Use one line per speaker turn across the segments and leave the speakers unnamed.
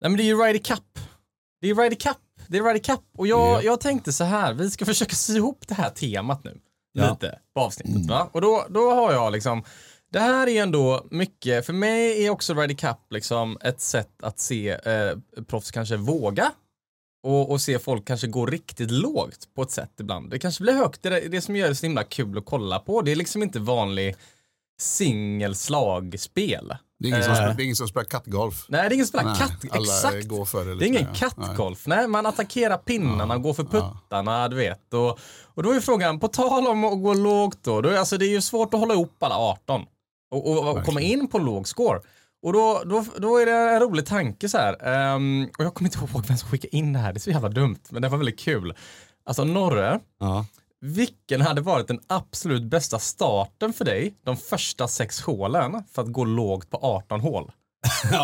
Nej men det är ju Ryder Cup. Det är Ryder Cup. Det är Ryder Cup. Och jag, jag tänkte så här, vi ska försöka sy ihop det här temat nu.
Ja.
Lite på avsnittet va. Och då, då har jag liksom, det här är ändå mycket, för mig är också Ryder Cup liksom ett sätt att se eh, proffs kanske våga och, och se folk kanske gå riktigt lågt på ett sätt ibland. Det kanske blir högt, det är det som gör det så himla kul att kolla på. Det är liksom inte vanlig singelslagspel.
Det är ingen, som, spelar, det är ingen som spelar kattgolf.
Nej, det är ingen som spelar
Nej,
katt. Exakt.
går för det
det
lite
är ingen
mer.
kattgolf. Nej. man attackerar pinnarna och går för puttarna, du vet. Och, och då är frågan, på tal om att gå lågt då, då alltså, det är ju svårt att hålla ihop alla 18 och, och, och komma in på låg score. Och då, då, då är det en rolig tanke så här. ehm, och jag kommer inte ihåg vem som skickade in det här, det är så jävla dumt, men det var väldigt kul. Alltså Norre,
Ja
vilken hade varit den absolut bästa starten för dig de första sex hålen för att gå lågt på 18 hål?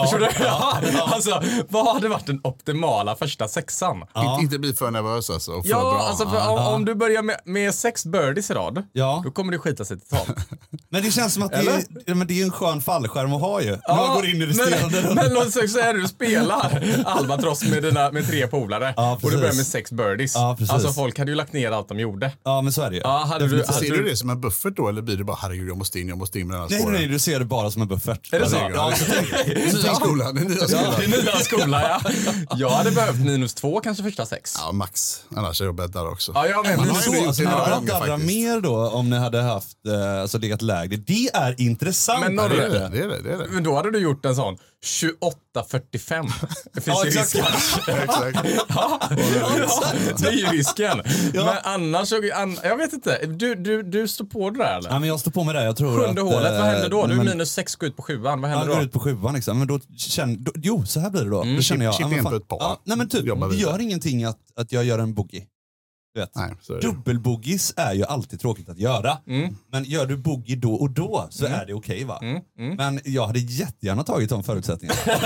Förstår du? Ja. Alltså, vad hade varit den optimala första sexan?
Ja. Inte, inte bli för nervös alltså. och För
Ja,
bra.
alltså för om, om du börjar med, med sex birdies i rad,
Ja.
då kommer det skita sig totalt.
Men det känns som att det är, ja, men det är en skön fallskärm att ha ju. När man går in i resterande
men, men låt säga att du spelar Albatross med, dina, med tre polare
Ja,
och du börjar med sex birdies.
Ja,
alltså folk hade ju lagt ner allt de gjorde.
Ja men så är det ju.
Ja, hade du, hade
Ser du det som en buffert då eller blir det bara herregud jag måste in, jag måste in med den här
Nej, nej, du ser det bara som en buffert.
Är det så?
Ja,
Nya skolan, den nya skolan.
Det är nya skolan ja. Jag hade behövt minus två kanske första sex.
Ja, max. Annars är jag bäddar också.
Ja, jag med.
Man
Minus två.
gjort
Så
det
ni hade darrat
faktiskt.
mer då om ni hade haft, eh, alltså legat lägre. Det är intressant.
Men
Ja, det är det. det, är det, det, är det.
Men då hade du gjort en sån 28-45. Det finns
Ja,
ju
exakt.
risk.
Exakt.
Ja, det är ju risken. Men annars, jag vet inte. Du, du, du står på det där eller?
Ja, men jag står på med det. Jag tror
Sjunde
att,
hålet,
eh,
vad händer då? Du är minus 6, går ut på sjuan. Vad händer
går
då?
ut på sjuan liksom. Men då känner, då, jo, så här blir det då. då känner jag,
chip
ja, men
in
fan-
på ett par.
Ja, nej men typ, det gör ingenting att, att jag gör en boogie. Du vet.
Nej, så är det.
Dubbelboogies är ju alltid tråkigt att göra.
Mm.
Men gör du boogie då och då så är det okej va?
Mm,
Men jag hade jättegärna tagit de förutsättningarna.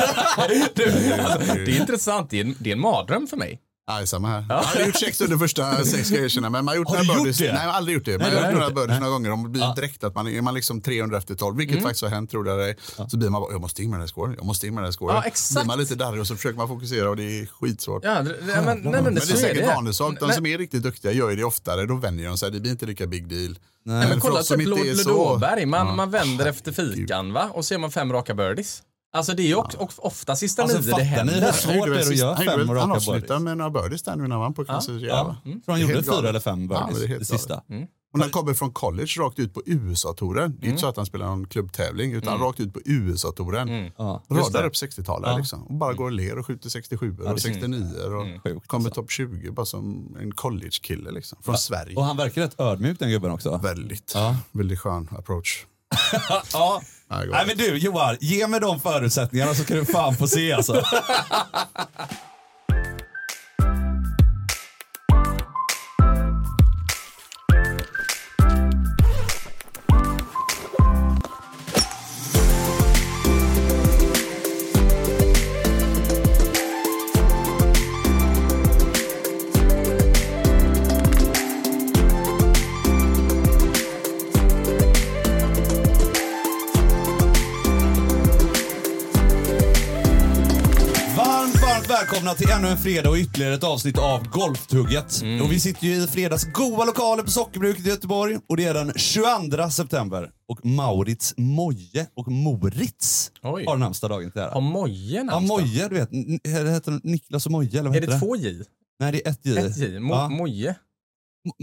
Du, alltså, det är intressant. Det är, en, det är en mardröm för mig.
Nej, samma här. Jag har gjort sex under första sex grejerna, men man har gjort
Har
några
gjort
birdies.
det?
Nej, jag har aldrig gjort det. Men jag har gjort några birdies några gånger. De blir direkt att man är man liksom 300 efter 12, vilket faktiskt har hänt, tror jag dig. Så blir man bara, jag måste in med den här scoren, jag måste in med den här scoren.
Ja, exakt.
blir man lite darrig och så försöker man fokusera och det är skitsvårt.
Ja, det, det, men, nej, men,
Men det är säkert
det.
vanesak. De som är riktigt duktiga gör ju det oftare. Då vänjer de sig. Det blir inte lika big deal.
Nej, men
för
kolla typ
så-
Ludåberg. Man,
Ja.
man vänder efter fikan va? och ser man fem raka birdies. Alltså det är ju också, och ofta sista
Alltså,
nio det
fattar ni
händer.
hur svårt det är att göra fem
väl- Han
raka
avslutade med några birdies där nu när han vann på kanske.
Ja,
Ja.
mm. För han
Det
gjorde fyra eller fem
Ja,
birdies,
det är
det,
helt
sista.
Och när han kommer från college rakt ut på USA-touren. Det är inte så att han spelar någon klubbtävling utan rakt ut på USA-touren.
Ja, just
Radar
det.
upp 60-talare liksom. Och bara går och ler och skjuter 67 och 69 och
Sjukt,
kommer
alltså.
topp 20 bara som en college-kille liksom. Från Sverige.
Och han verkar rätt ödmjuk den gubben också.
Väldigt,
Ja.
väldigt skön approach.
Ja. Nej men du Johan, ge mig de förutsättningarna så kan du fan få se alltså. välkomna till ännu en fredag och ytterligare ett avsnitt av Golftugget. Och vi sitter ju i fredags goa lokaler på Sockerbruket i Göteborg och det är den 22 september. Och Maurits Moje och Moritz
Oj.
har namnsdag dagen till
Har
ära.
Moje
Ja,
namnsdag?
Moje, du vet. Det heter Niklas och Moje, eller vad
Är
heter
det två J?
Nej, det är ett J.
Ett J? Mo,
Ja.
Moje?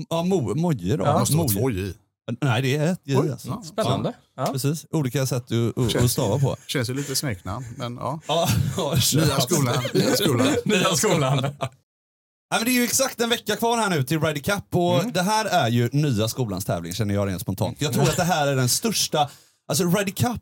Ja, Mo, Moje då.
Ja.
Det måste vara
Moje.
två J.
Nej, det är ett J
Oj,
alltså.
ja.
Spännande. Ja.
Precis, olika sätt att- att att stava på.
Känns ju lite smeknamn, men ja.
Ja, ja,
Nya skolan, nya skolan.
Nya skolan.
Nej, men det är ju exakt en vecka kvar här nu till Ryder Cup och
Mm.
det här är ju nya skolans tävling känner jag rent spontant. Jag tror att det här är den största, alltså Ryder Cup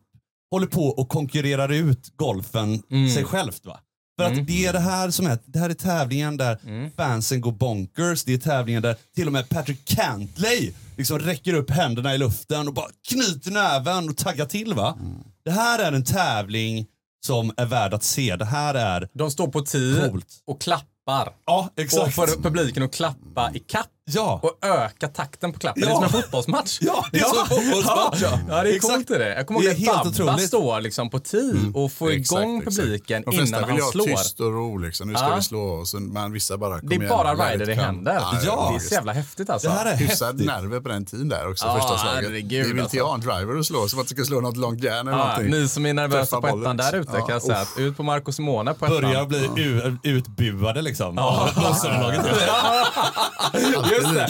håller på och konkurrerar ut golfen
Mm.
sig självt va. För att det är det här som är, det här är tävlingen där
Mm.
fansen går bonkers, det är tävlingen där till och med Patrick Cantley liksom räcker upp händerna i luften och bara knyter näven och taggar till va.
Mm.
Det här är en tävling som är värd att se. Det här är,
De står på tio
Coolt.
och klappar.
ja
Och
exakt.
får publiken att klappa i kapp
Ja.
och öka takten på klappen.
Ja.
Det är som en fotbollsmatch.
Ja, det är som en fotbollsmatch, ja.
Ja, det är
Exakt.
det. Jag kommer
Det
ihåg
är
att
helt
Babba
otroligt.
står liksom på tid och får
Exakt,
igång
exakt.
publiken
De flesta
innan
vill
han
ha
slår.
tyst och ro liksom. Nu ska
Ja.
vi slå oss. Men vissa bara, kom
Det är
igen,
bara rider det händer.
Ja.
Det är så jävla häftigt alltså.
Det här är
Hyfsad
häftigt.
nerver på den tiden där också,
Ja,
första slaget.
herregud,
Vi vill
alltså.
inte ha en driver att slå, så att du ska slå något långt järn eller
Ja,
någonting.
ni som är nervösa på ettan där ute kan jag
Ja,
säga ut på Marco Simone på ettan.
Börjar bli utbuade liksom.
Ja. Just det.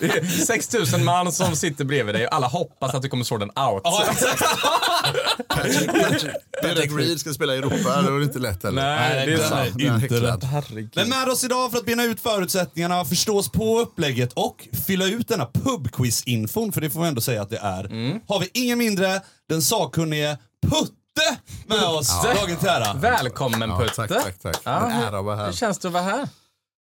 det är 6000 man som sitter bredvid dig och alla hoppas att du kommer slå den out.
Ja, exakt.
Patrick, Reed ska spela i Europa, det var inte lätt heller.
Nej, det är sant.
inte.
Herregud.
Men med oss idag för att bena ut förutsättningarna, förstås på upplägget och fylla ut denna pubquiz-infon, för det får vi ändå säga att det är,
Mm.
har vi ingen mindre den sakkunnige Putte med oss. Dagen till ära.
Välkommen
Ja,
Putte.
tack, tack, tack.
Ja,
här.
Hur känns det att vara här?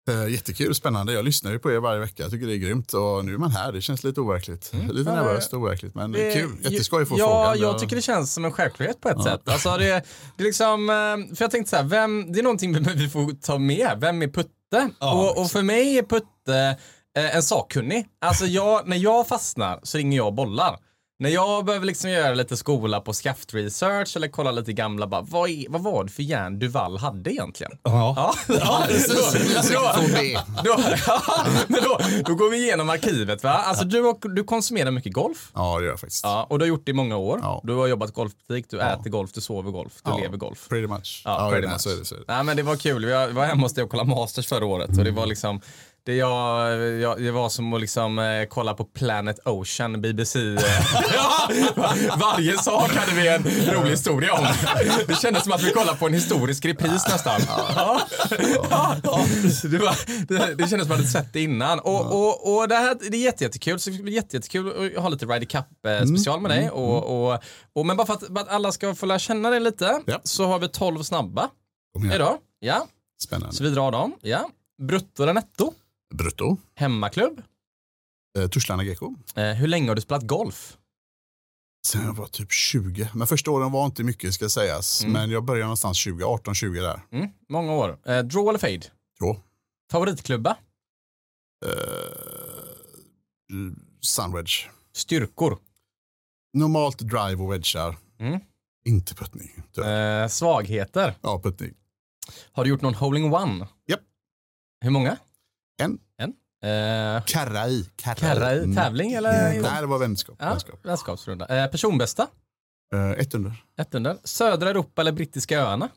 Eh, Jättekul, spännande. Jag lyssnar ju på er varje vecka. Jag tycker det är grymt. Och nu är man här. Det känns lite overkligt. Lite
Ja,
nervöst och overkligt. Men det är kul. Jätteskoj att få
ja,
frågan.
jag tycker det känns som en självklarhet på ett sätt. Alltså det, det är liksom, eh, för jag tänkte så här, vem, det är någonting vi, vi får ta med. Vem är Putte?
Ja,
och, och för mig är Putte eh, en sakkunnig. Alltså jag, när jag fastnar så ringer jag bollar. När jag behöver liksom göra lite skola på skaft research eller kolla lite gamla, bara, vad, är, vad var det för järn Duval hade egentligen?
Ja.
Ja, ja precis.
Sektion B.
Då, men då, då går vi igenom arkivet. Va? Alltså, du, du konsumerar mycket golf.
Ja, det gör jag faktiskt.
Ja, och du har gjort det i många år.
Ja.
Du har jobbat golfbutik, du äter golf, du sover golf, du lever golf.
Pretty much.
Ja, pretty much.
Så är det, så är det.
Nej, men det var kul. Vi var hemma hos dig och kollade Masters förra året. Och det var liksom det, jag, jag, det var som att liksom, eh, kolla på Planet Ocean, BBC. Ja, Varje sak hade vi en rolig historia om. Det kändes som att vi kollade på en historisk repris nästan. Ja. Ja. Det, var, det, det kändes som att jag hade sett det innan. Och, och, och det, här, det är jätte, jättekul. Så det ska bli jätte, jättekul att ha lite Ryder Cup eh, special med dig. Och, och, och, men bara för att, för att alla ska få lära känna dig lite
Ja.
så har vi 12 snabba idag. Ja,
Spännande.
så vi drar dem. Ja. Brutto eller netto?
Brutto.
Hemmaklubb?
Eh, Torslanda Gecko.
Eh, hur länge har du spelat golf?
Sen jag var typ 20. Men första åren var inte mycket ska sägas.
Mm.
Men jag började någonstans 20, 18-20 där.
Mm, många år. Eh, draw eller fade?
Då.
Favoritklubba?
Eh, Sunwedge.
Styrkor?
Normalt drive och wedgar.
Mm.
Inte puttning.
Eh, svagheter?
Ja, puttning.
Har du gjort någon holing one?
Japp.
Hur många?
En.
En. Eh,
Karra i. Karra,
Karra i
Mm.
tävling eller?
Nej, det var vänskap.
Ja,
vänskap.
vänskapsrunda. Eh, personbästa?
Eh, ett under.
Ett under. Södra Europa eller Brittiska öarna?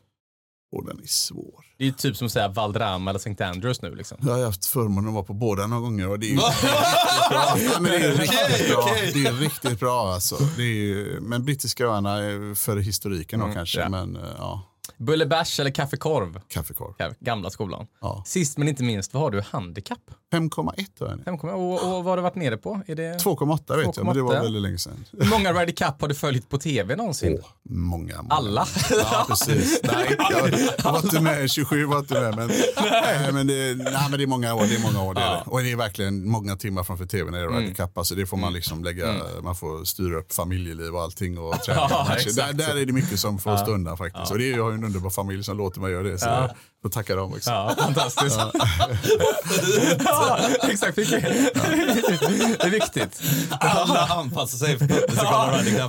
Och den är svår.
Det är typ som att säga Valderrama eller St. Andrews nu liksom.
Jag har haft förmånen att vara på båda några gånger och det är ju riktigt bra. Ja, men det är riktigt bra. Det är riktigt bra alltså. Är men brittiska öarna är för historiken då kanske.
ja.
Men eh, ja,
Bullebärs eller kaffekorv?
kaffekorv.
Ka- Gamla skolan.
Ja.
Sist men inte minst, vad har du handikapp?
5,1 har jag nu.
5,1. Och, och vad har du varit nere på? Är det...
2,8 vet jag, men det var
2,8.
väldigt länge sedan.
Hur många Ryder Cup har du följt på tv någonsin?
Åh, många, många.
Alla?
Ja, precis. Nej, jag, jag var inte med, 27 var inte med. Men, nej, men, det, nej, men det är många år. Det är många år det är det. Och det är verkligen många timmar framför tv när det är
Mm.
Ryder Cup. Alltså, det får man liksom lägga, man får styra upp familjeliv och allting och träna.
Ja,
där, där är det mycket som får stå undan faktiskt. Och det är, jag har ju en underbar familj som låter mig göra det. Så jag får tacka dem också.
Ja, fantastiskt. Ja, exakt. Det är viktigt.
Alla anpassar sig för Cup.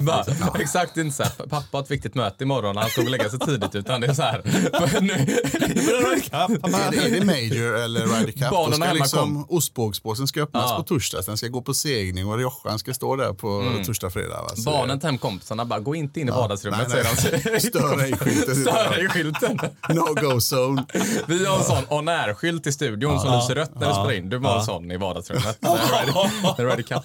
Bara,
liksom.
Exakt, det är inte så här, pappa har ett viktigt möte imorgon, han ska gå och lägga sig tidigt, utan det är så här. Nu,
Ryder Cup.
Är det, är det Major eller Ryder Cup, då
Barnen
ska
hemma
liksom ostbågspåsen ska öppnas
Ja.
på torsdag. Sen ska gå på segning och Riojan ska stå där på torsdag, fredag. Va? Så
barnen till hemkompisarna bara, gå inte in i vardagsrummet,
nej,
säger de.
Stör ej skylten.
Stör ej skylten.
No go zone.
Vi har en sån on air-skylt i studion som lyser rött när vi spelar in. Du var en sån i vardagsrummet. När Ryder- Cup.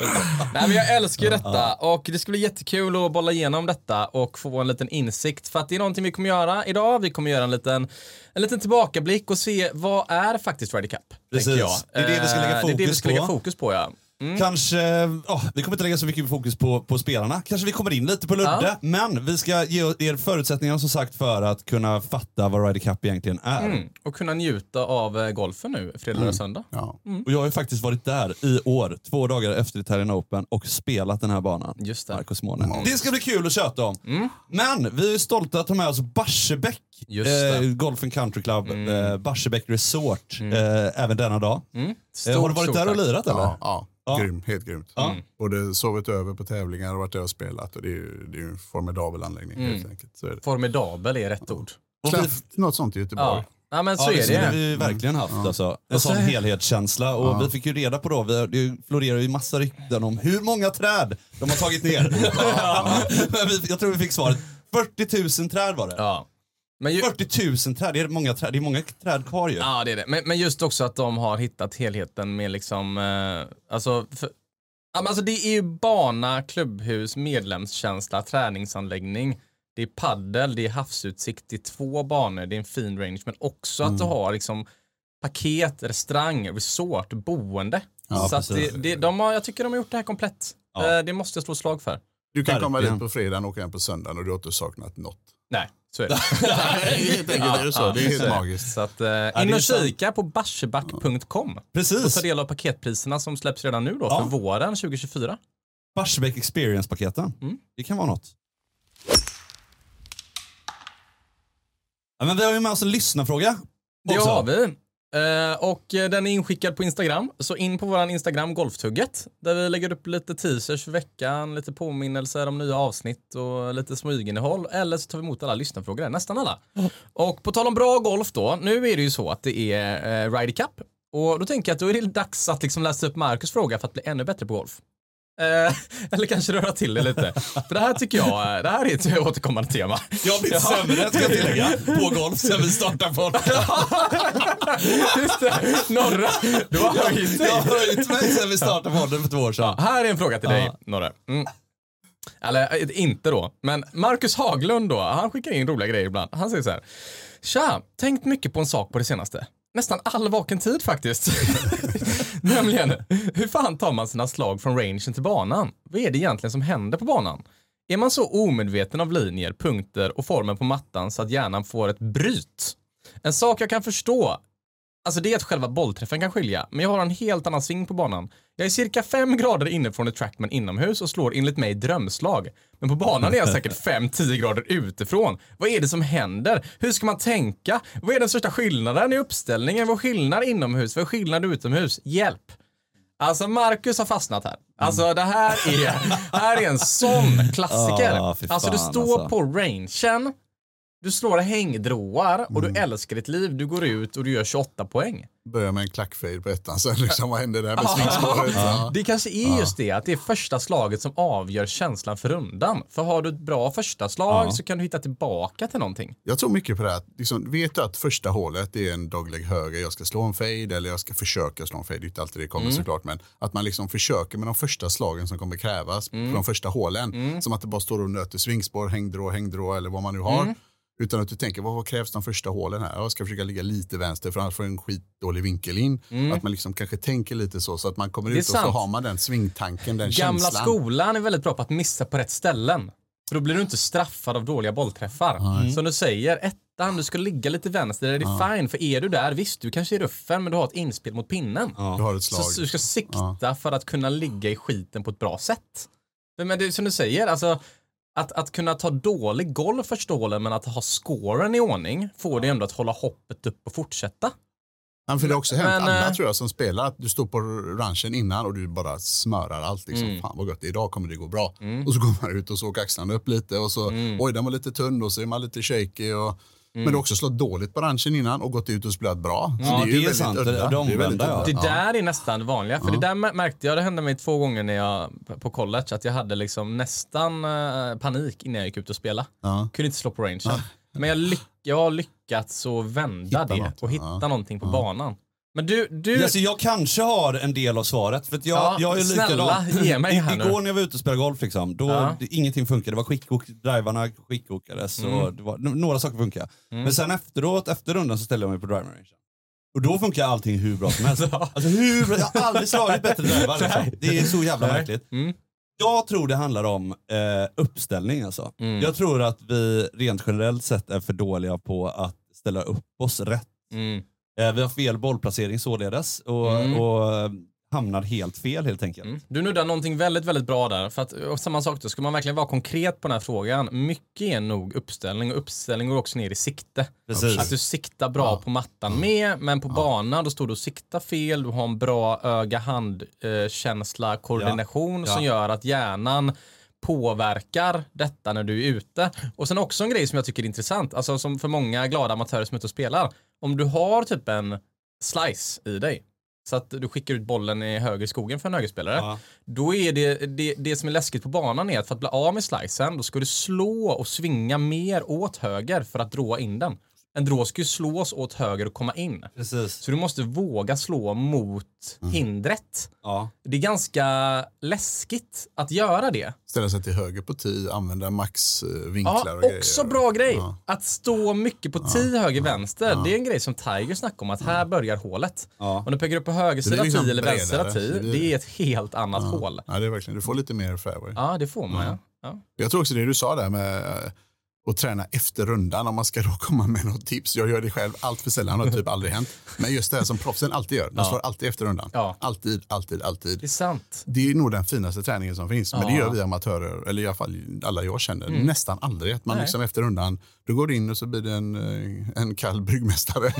Nej men jag älskar ju detta och det ska bli jättekul att bolla igenom detta och få en liten insikt. För att det är någonting vi kommer göra idag. Vi kommer göra en liten, en liten tillbakablick och se vad är faktiskt Ryder Cup?
Precis. Det är det vi ska lägga
Eh, Det är det vi
fokus
ska lägga
på.
fokus på ja.
Kanske, ja, vi kommer inte lägga så mycket fokus på, på spelarna. Kanske vi kommer in lite på Ludde.
Ja.
Men vi ska ge er förutsättningar som sagt för att kunna fatta vad Ryder Cup egentligen är.
Mm. Och kunna njuta av eh, golfen nu, fredag och söndag.
Ja.
Och jag har ju faktiskt varit där i år, två dagar efter Italian Open och spelat den här banan.
Just det.
Marcus Måne. Det ska bli kul att köta om. Men vi är stolta att ha med oss Barsebäck
Just det.
eh, Golf and Country Club, eh, Barsebäck Resort, eh, även denna dag.
Mm.
Eh,
Stort,
har du varit där och
tack.
lirat eller?
Ja, ja.
Ja.
Grym, helt grymt. Både sovit över på tävlingar och varit där och spelat. Och det är ju det är ju en formidabel anläggning helt enkelt. Så är det.
Formidabel är rätt ord.
Och vi,
Klaff, något sånt i Göteborg.
Ja. ja, men
ja,
så
det
är
skulle
det.
vi verkligen haft. Alltså. En sån helhetskänsla. Och vi fick ju reda på då, vi, det florerar ju massa rykten om hur många träd de har tagit ner. Men vi, jag tror vi fick svaret 40 000 träd var det.
Ja. Men ju,
40 000 träd, det är många träd, det är många träd kvar ju.
Ja, det är det. Men, men just också att de har hittat helheten med liksom, eh, alltså, för, alltså det är ju bana, klubbhus, medlemskänsla, träningsanläggning. Det är paddel, det är havsutsikt, det är två banor, det är en fin range, men också att du har liksom paket, restaurang, resort, boende.
Ja,
så att det, det, de har, jag tycker de har gjort det här komplett.
Ja.
Eh, det måste jag slå slag för.
Du kan komma dit på fredagen och åka hem på söndagen och du har inte saknat något.
Nej, så är det.
helt enkelt är det så. Det är helt
så
magiskt.
Så att, eh, in
är
och kika på barsebäck.com. och
Precis.
ta del av paketpriserna som släpps redan nu då
Ja.
för våren 2024.
Barsebäck Experience-paketen.
Mm.
Det kan vara något. Ja, men vi har ju med oss en lyssnarfråga.
Det har vi. Eh, och eh, den är inskickad på Instagram. Så in på våran Instagram Golftugget. Där vi lägger upp lite teasers för veckan, lite påminnelser om nya avsnitt och lite smyginnehåll. Eller så tar vi emot alla lyssnarfrågor, nästan alla. Och på tal om bra golf då. Nu är det ju så att det är eh, Ryder Cup. Och då tänker jag att då är det dags att liksom läsa upp Marcus fråga för att bli ännu bättre på golf. Eh, eller kanske röra till det lite. För det här tycker jag, eh, det här är ett återkommande tema.
Jag har blivit sämre, ska jag tillägga, på golf sen vi startade podden.
Just det, Norra, du har höjt dig.
Jag har höjt mig sen vi startade podden för två år sedan.
Här är en fråga till dig, Norre. Mm. Eller eh, inte då, men Marcus Haglund då, han skickar in roliga grejer ibland. Han säger så här. Tja, tänkt mycket på en sak på det senaste. Nästan all vaken tid faktiskt. Nämligen, hur fan tar man sina slag från rangen till banan? Vad är det egentligen som händer på banan? Är man så omedveten av linjer, punkter och formen på mattan så att hjärnan får ett bryt? En sak jag kan förstå Alltså det är att själva bollträffen kan skilja, men jag har en helt annan sving på banan. Jag är cirka 5 grader inne från ett trackman inomhus och slår enligt mig drömslag. Men på banan är jag säkert 5-10 grader utifrån. Vad är det som händer? Hur ska man tänka? Vad är den största skillnaden i uppställningen? Vad är skillnad inomhus? Vad är skillnad utomhus? Hjälp! Alltså Marcus har fastnat här. Alltså det här är, här är en sån klassiker. Alltså du står
alltså.
på rangen, du slår hängdråar och du älskar ditt liv. Du går ut och du gör 28 poäng.
Börjar med en klackfade på ettan sen liksom, vad händer där med svingspåret? Ja.
Det kanske är just det, att det är första slaget som avgör känslan för rundan. För har du ett bra första slag så kan du hitta tillbaka till någonting.
Jag tror mycket på det här. Liksom, vet du att första hålet är en dogleg höger, jag ska slå en fade eller jag ska försöka slå en fade. Det är inte alltid det kommer
Mm.
såklart. Men att man liksom försöker med de första slagen som kommer krävas
Mm.
på de första hålen. Som att det bara står och nöter svingspår, hängdrå, hängdrå eller vad man nu har.
Mm.
Utan att du tänker, vad, vad krävs de första hålen här? Jag ska försöka ligga lite vänster för annars får jag en skitdålig vinkel in. Att man liksom kanske tänker lite så, så att man kommer
Mm.
Ut och så har man den svingtanken, den
Gamla
känslan.
skolan är väldigt bra på att missa på rätt ställen. För då blir du inte straffad av dåliga bollträffar. Som du säger, ettan, du ska ligga lite vänster, det är fine. För är du där, visst, du kanske är ruffen, men du har ett inspel mot pinnen.
Du har ett slag.
Så du ska sikta för att kunna ligga i skiten på ett bra sätt. Men det är som du säger, alltså att, att kunna ta dålig golf första hålen men att ha scoren i ordning får dig ändå att hålla hoppet upp och fortsätta.
Ja, för det har också hänt
Men,
alla
eh,
tror jag som spelar att du står på ranchen innan och du bara smörar allt. Liksom.
Mm.
Fan vad gött, idag kommer det gå bra. Och så går man ut och så åker axlarna upp lite och så
Mm.
oj den var lite tunn och så är man lite shaky. Och, Men du har också slått dåligt på ranchen innan och gått ut och spelat bra. Så
Ja, det är
väldigt
sant.
udda.
Det- det
är
omvända, ja.
udda.
Det där är nästan det vanliga. För det där mär- märkte jag, det hände mig två gånger när jag på college, att jag hade liksom nästan eh, panik innan jag gick ut och spela.
Ja.
Kunde inte slå på rangen. Men jag, lyck, jag har lyckats att vända
Hitta
det
något,
och hitta
ja.
någonting på banan. Men du, du
Alltså, jag kanske har en del av svaret. För jag,
Ja,
jag är
snälla,
likadan.
ge mig
I-
här nu.
Igår när jag var ute och spelade golf, liksom, då
Ja.
det, ingenting funkade. Det var skickok, drivarna skickokades och
Mm.
det var, några saker funkade. Men sen efteråt, efter rundan så ställde jag mig på driving range.
Och då funkar allting hur bra som helst. Alltså hur bra, jag har aldrig slagit bättre drävar liksom. Det är så jävla märkligt.
Mm.
Jag tror det handlar om eh, uppställning alltså.
Mm.
Jag tror att vi rent generellt sett är för dåliga på att ställa upp oss rätt.
Mm.
Eh, vi har fel bollplacering således och,
Mm.
och eh, hamnar helt fel helt enkelt.
Mm. Du nuddar någonting väldigt, väldigt bra där. För att, och samma sak då, ska man verkligen vara konkret på den här frågan, mycket är nog uppställning och uppställning går också ner i sikte.
Precis.
Att du siktar bra på mattan med, men på banan då står du och siktar fel, du har en bra öga-hand-känsla, koordination
Ja.
som gör att hjärnan påverkar detta när du är ute. Och sen också en grej som jag tycker är intressant, alltså som för många glada amatörer som är ute och spelar. Om du har typ en slice i dig, så att du skickar ut bollen i höger skogen för en högerspelare.
Ja.
Då är det, det, det som är läskigt på banan är att för att bli av med slicen, då ska du slå och svinga mer åt höger för att dra in den. En drå ska ju slås åt höger och komma in.
Precis.
Så du måste våga slå mot hindret.
Ja.
Det är ganska läskigt att göra det.
Ställa sig till höger på 10, använda maxvinklar
Ja,
och grejer.
också bra grej.
Ja.
Att stå mycket på 10 höger vänster, det är en grej som Tiger snackar om, att här börjar hålet.
Ja.
Om du pekar upp på höger sida
blir
10
liksom
eller vänster sida
bredare.
10,
Det
är ett helt annat hål.
Ja, det är verkligen. Du får lite mer fairway.
Ja, det får man ja. ja.
Jag tror också det du sa där med att träna efter rundan om man ska då komma med något tips. Jag gör det själv allt för sällan, har typ aldrig hänt. Men just det här som proffsen alltid gör, de slår alltid efter rundan.
Ja.
Alltid, alltid, alltid.
Det är sant.
Det är nog den finaste träningen som finns. Men det
Ja.
gör vi amatörer, eller i alla fall alla jag känner, nästan aldrig. Att man
Nej.
liksom efter rundan, då går du in och så blir det en, eh, en kall bryggmästare.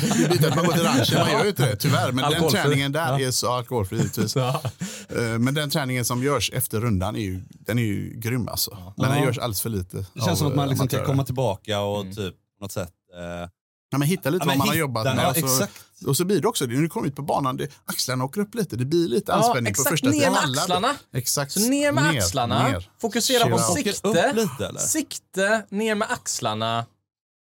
det blir inte att man går till ranchen, man gör ju inte det tyvärr. Men den
Alkoholfri.
träningen där är så alkoholfri givetvis.
Ja.
Eh, Men den träningen som görs efter rundan är ju, den är ju grym alltså. Men den
Ja.
görs alldeles för lite.
Det känns som att man liksom kan komma tillbaka och typ på något sätt eh,
Ja, men hitta lite
Ja,
vad man har jobbat
ja,
med. och, så,
exakt.
och så blir det också, när du kommer ut på banan, det, axlarna åker upp lite. Det blir lite
Ja,
anspänning
exakt.
på första
Ner med axlarna.
Exakt.
Så ner med axlarna,
ner.
fokusera på
Cheer up.
sikte,
lite, eller?
sikte, ner med axlarna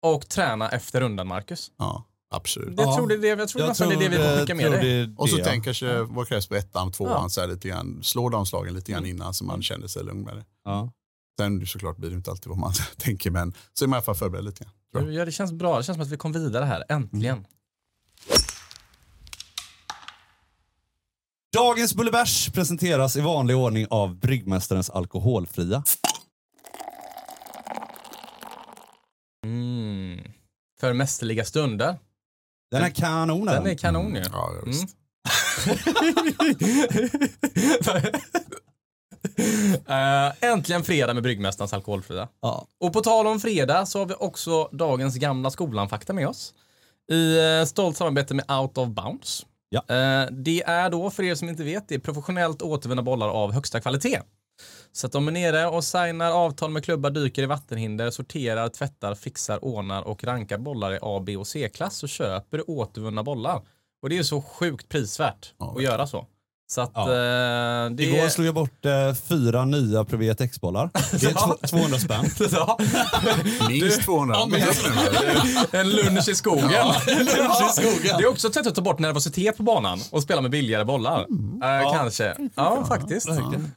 och träna efter rundan, Marcus.
Ja, absolut.
Det jag tror det är det, jag tror
jag
nästan det är det vi
tror, eh,
skicka med
tror
dig.
Och så
det.
tänk kanske vad krävs på ettan, tvåan,
Ja.
så här lite grann. Slå de slagen lite grann innan så man känner sig lugn med det.
Ja.
Sen såklart blir det inte alltid vad man tänker, men så är man i alla fall förberedd lite grann.
Ja, det känns bra. Det känns som att vi kom vidare här, äntligen.
Dagens Bullebärs presenteras i vanlig ordning av Bryggmästarens Alkoholfria.
Mm. För mästerliga stunder.
Den är kanon.
Den är kanon ju.
Ja, ja, visst.
Eh, äntligen fredag med Bryggmästarens alkoholfria.
Ja.
Och på tal om fredag så har vi också dagens gamla skolan-fakta med oss. I eh, stolt samarbete med Out of Bounds.
Ja.
Eh, det är då, för er som inte vet, det är professionellt återvunna bollar av högsta kvalitet. Så att man är nere och signar avtal med klubbar, dyker i vattenhinder, sorterar, tvättar, fixar, ordnar och rankar bollar i A, B och C-klass så köper återvunna bollar. Och det är så sjukt prisvärt att göra så. Så att
Ja.
eh, det
Igår slog jag bort eh, fyra nya Privet X-bollar. Det är två- 200 spänn.
Ja.
Minst 200.
Ja, men- En lunch i skogen. Det är också ett sätt att ta bort nervositet på banan och spela med billigare bollar. Eh, Kanske. Ja, faktiskt.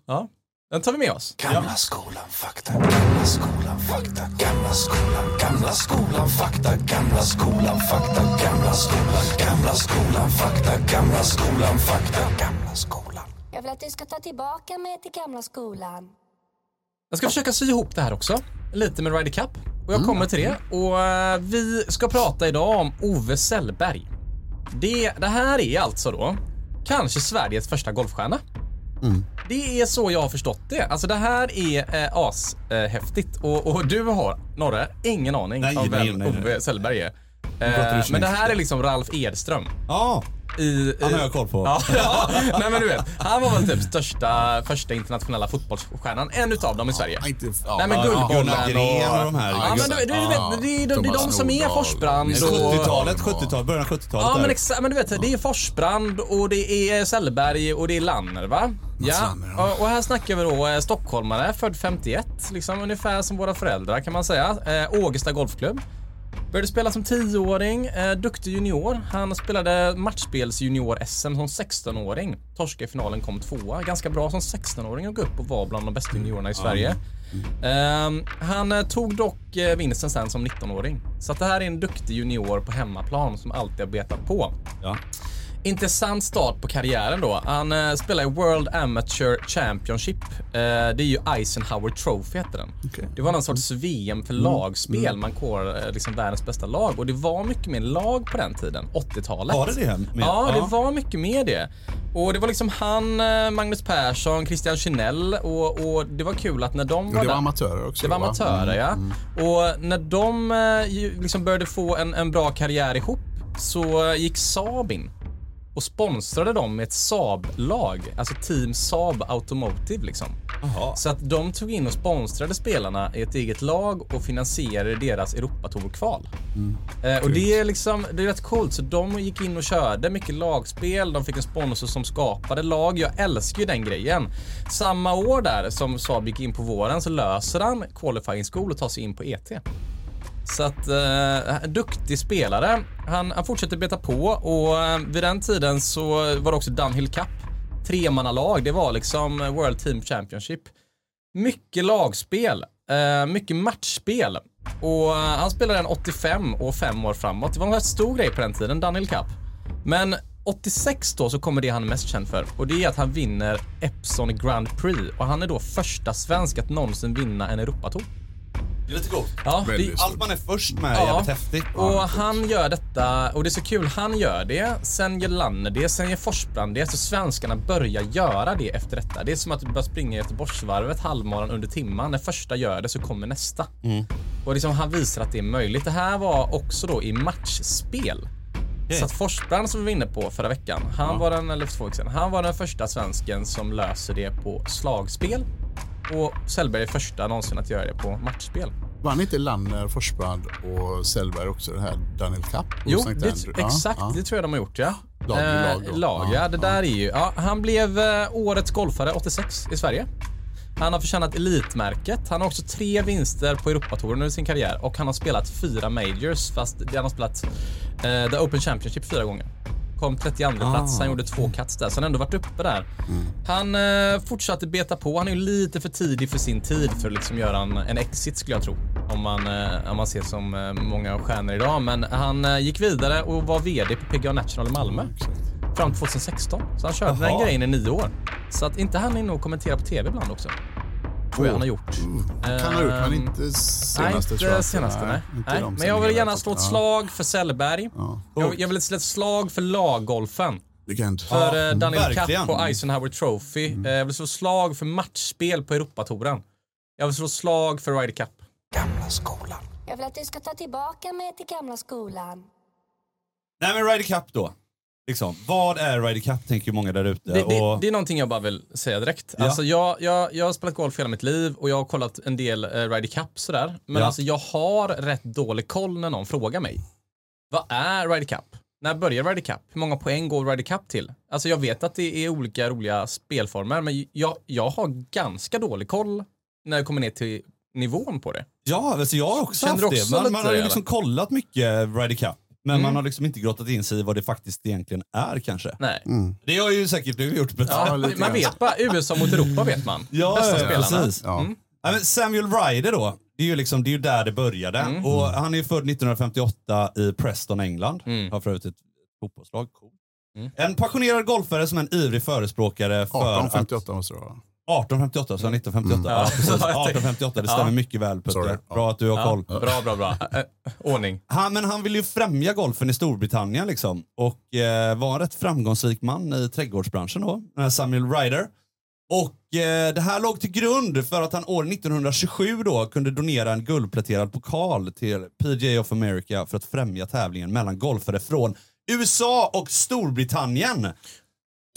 Ja. Den tar vi med oss.
Gamla skolan fakta, gamla skolan fakta, gamla skolan, gamla skolan fakta, gamla skolan fakta, gamla skolan, gamla skolan fakta, gamla skolan fakta, gamla skolan.
Jag vill att du ska ta tillbaka mig till gamla skolan.
Jag ska försöka sy ihop det här också. Lite med Ryder Cup. Och jag kommer till det. Och eh, vi ska prata idag om Ove Sellberg. Det, det här är alltså då kanske Sveriges första golfstjärna. Det är så jag har förstått det. Alltså det här är eh, ashäftigt. Och, och du har, Norre, ingen aning
Nej,
om vem
nej, nej.
Ove Sellberg är. Eh, men det här är liksom Ralf Edström.
Ja,
I,
han har jag koll på.
Ja, ja, nej men du vet. Han var väl typ största, första internationella fotbollsstjärnan. En utav dem i Sverige.
Ja, inte, ja,
Nej men
ja,
Guldbollen
Gunnar Gren och de här.
Ja, men du, du, du vet, det är, de, det är de som är Forsbrand
Nordahl.
och...
70-talet, 70-talet, början av 70-talet.
Ja men,
där.
exa, men du vet, det är Forsbrand och det är Sellberg och det är Lanner va? Ja,
ja.
och, och här snackar vi då eh, stockholmare, född 51, liksom ungefär som våra föräldrar kan man säga. Eh, Ågesta Golfklubb. Började spela som 10-åring, eh, duktig junior. Han spelade matchspels junior-SM som 16-åring. Torska i finalen, kom tvåa. Ganska bra som 16-åring att gå upp och vara bland de bästa juniorerna i Sverige. Han eh, tog dock eh, vinsten sen som 19-åring. Så det här är en duktig junior på hemmaplan som alltid har betat på.
Ja.
Intressant start på karriären då. Han eh, spelar i World Amateur Championship. Eh, det är ju Eisenhower Trophy heter den.
Okej.
Det var någon sorts VM för lagspel. Man kår eh, liksom världens bästa lag. Och det var mycket mer lag på den tiden, 80-talet.
Var det det? Med-
Ja, det var mycket mer det. Och det var liksom han, eh, Magnus Persson, Christian Kinell och, och det var kul att när de var
Det var
där-
amatörer också.
det var
va?
amatörer ja. Och när de eh, liksom började få en, en bra karriär ihop så gick Saab in och sponsrade dem med ett Saab-lag, alltså Team Saab Automotive liksom.
Jaha.
Så att de tog in och sponsrade spelarna i ett eget lag och finansierade deras Europatour-kval. Eh, och det är liksom, det är rätt coolt. Så de gick in och körde mycket lagspel, de fick en sponsor som skapade lag. Jag älskar ju den grejen. Samma år där som Saab gick in på våren så löser han qualifying school och tar sig in på ET. Så att, eh, duktig spelare. Han, han fortsätter beta på och eh, vid den tiden så var det också Dunhill Cup. Tremannalag, det var liksom World Team Championship. Mycket lagspel, eh, mycket matchspel. Och eh, han spelade den 85 och fem år framåt. Det var en rätt stor grej på den tiden, Dunhill Cup. Men 86 då så kommer det han är mest känd för och det är att han vinner Epson Grand Prix och han är då första svensk att någonsin vinna en Europatour.
Det är lite coolt.
Ja, det,
Allt man är först med är
Ja.
jävligt häftigt.
och han gör detta, och det är så kul, han gör det, sen gör Lanne det, sen gör Forsbrand det, så svenskarna börjar göra det efter detta. Det är som att du börjar springa Göteborgsvarvet halvmaran under timman. När första gör det så kommer nästa. Och liksom han visar att det är möjligt. Det här var också då i matchspel. Så att Forsbrand som vi var inne på förra veckan, han var den, eller två veckor sedan, han var den första svensken som löser det på slagspel. Och Sellberg är första någonsin att göra det på matchspel.
Vann inte Lanner, Forsbrand och Sellberg också det här Daniel Cup?
Jo, det, exakt.
ja.
Det tror jag de har gjort, ja.
Lag i lag.
Eh, lag, ja. Det där är ju... Ja, han blev eh, årets golfare 86 i Sverige. Han har förtjänat elitmärket. Han har också tre vinster på Europatouren under sin karriär och han har spelat fyra majors fast han har spelat eh, The Open Championship fyra gånger. Kom 32 plats, han gjorde två cuts där, så han har ändå varit uppe där. Han eh, fortsatte beta på. Han är ju lite för tidig för sin tid för att liksom göra en, en exit skulle jag tro. Om man, eh, om man ser som eh, många stjärnor idag. Men han eh, gick vidare och var VD på PGA National i Malmö. Fram till 2016. Så han körde den
Jaha.
grejen i nio år. Så att inte han inne och kommentera på TV ibland också. Tror jag han har gjort.
Kan ha gjort, men inte
Nej,
senaste
inte
tror jag.
senaste. Nej.
inte
nej.
de
Men jag vill gärna slå ett slag för Sellberg.
Ja.
Jag, jag vill slå ett slag för laggolfen. För
Ja,
ja, Daniel
verkligen.
Cup på Eisenhower Trophy.
Mm.
Eh, Jag vill slå slag för matchspel på Europatouren. Jag vill slå slag för Ryder Cup.
Gamla skolan.
Jag vill att du ska ta tillbaka mig till gamla skolan.
Nej men Ryder Cup då. Liksom, vad är Ryder Cup tänker många där ute.
Det, det,
och...
det är någonting jag bara vill säga direkt.
Ja.
Alltså jag, jag, jag har spelat golf hela mitt liv och jag har kollat en del uh, Ryder Cup sådär. Men
Ja.
alltså jag har rätt dålig koll när någon frågar mig. Vad är Ryder Cup? När börjar Ryder Cup? Hur många poäng går Ryder Cup till? Alltså jag vet att det är olika roliga spelformer men jag, jag har ganska dålig koll när det kommer ner till nivån på det.
Ja, alltså jag har också
Känner
haft det. Man, man har ju liksom kollat mycket Ryder Cup. Men
Mm.
man har liksom inte grottat in sig i vad det faktiskt egentligen är kanske.
Nej.
Det har ju säkert du gjort.
Ja, man
grann.
vet bara, USA mot Europa vet man.
Ja,
Bästa
ja,
spelarna.
precis.
Ja.
Mm.
Ja, men Samuel Ryder då, det är ju liksom, det är där det började.
Mm.
Och han är ju född 1958 i Preston, England.
Mm.
Har för övrigt ett fotbollslag. Cool.
Mm.
En passionerad golfare som är en ivrig förespråkare för
1858 måste det vara.
Att... 1858, så 1958. Ja,
Ja.
precis.
Ja, jag tänkte-
1858, det stämmer
Ja.
mycket väl Putte. Bra att du har
Ja,
koll.
bra, bra, bra. Äh, ordning.
Han, men han ville ju främja golfen i Storbritannien liksom. Och eh, var en rätt framgångsrik man i trädgårdsbranschen då, Samuel Ryder. Och eh, det här låg till grund för att han år 1927 då kunde donera en guldpläterad pokal till PGA of America för att främja tävlingen mellan golfare från USA och Storbritannien.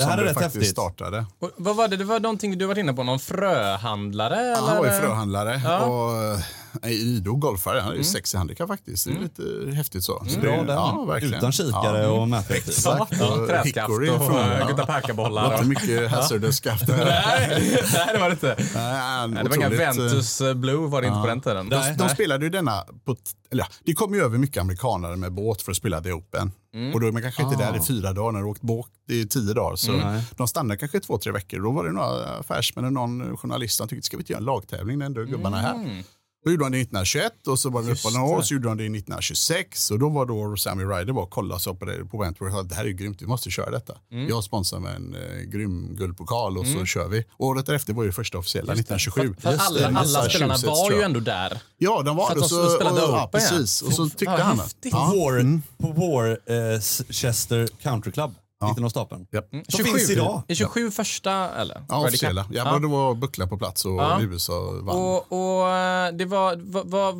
Det här
Som
är
det
rätt
faktiskt
häftigt.
startade.
Och vad var det? Det var någonting du var inne på, någon fröhandlare?
Ja,
eller?
han var ju fröhandlare
Ja.
och eh, Ido golfare, han är ju sex i handikapp faktiskt. Det är lite häftigt så. så det,
Bra där.
ja, verkligen.
Utan kikare
Ja.
och mätare.
Exakt.
Ja,
Och
träskaft och
från-
äh,
ja.
guttaperkabollar.
Det var
och-
inte mycket hazardous skaft.
Nej, nej, det var det inte.
Nej,
det var inga
eh,
Ventus eh, Blue var det inte på den tiden.
De, de spelade ju denna, på, eller ja, det kom ju över mycket amerikanare med båt för att spela The Open.
Mm.
Och då är man kanske inte
Ah.
där i fyra dagar när du åkt båt i tio dagar. Så
Mm.
de stannade kanske två, tre veckor. Då var det några affärsmän och någon journalist som tyckte, ska vi inte göra en lagtävling när ändå gubbarna är
Mm.
Då gjorde de det 1921 och så var det uppehåll några år, så gjorde de det 1926 och då var då Sammy Ryder var och kollade så på det på Wentworth och sa det här är grymt, vi måste köra detta.
Mm.
Jag sponsrar med en eh, grym guldpokal och så kör vi. Året därefter var ju första officiella, 1927.
För att alla, alla spelarna
Massachusetts,
var ju ändå där.
Ja, de var
För att
det.
de
Så,
spelade
och, ja,
Open, ja.
precis. Och så tyckte han
häftigt.
Ja.
War, På War eh, Chester Country Club. Gick den av stapeln?
Japp.
Som finns idag.
Är 27 första eller?
Ja, officiella. Ja,
Ja.
men det var Buckla på plats och
Ja.
USA vann.
Och, och eh, det var, var, var,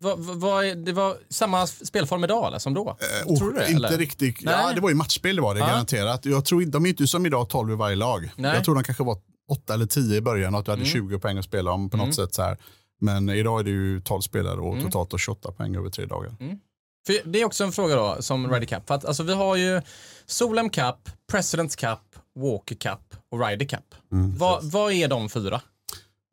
var, var, det var samma spelform idag eller, som då?
Eh,
Tror du det?
inte
eller?
riktigt. Ja, det var ju matchspel det var det,
Ja.
garanterat. Jag tror, de är inte som idag 12 i varje lag.
Nej.
Jag tror de kanske var 8 eller 10 i början och att du hade
Mm.
20 poäng att spela om på något sätt. Så här. Men idag är det ju 12 spelare och
Mm.
totalt och 28 poäng över tre dagar.
För det är också en fråga då, som Ryder Cup. För att, alltså, vi har ju Solheim Cup, Presidents Cup, Walker Cup och Ryder Cup. vad, vad är de fyra?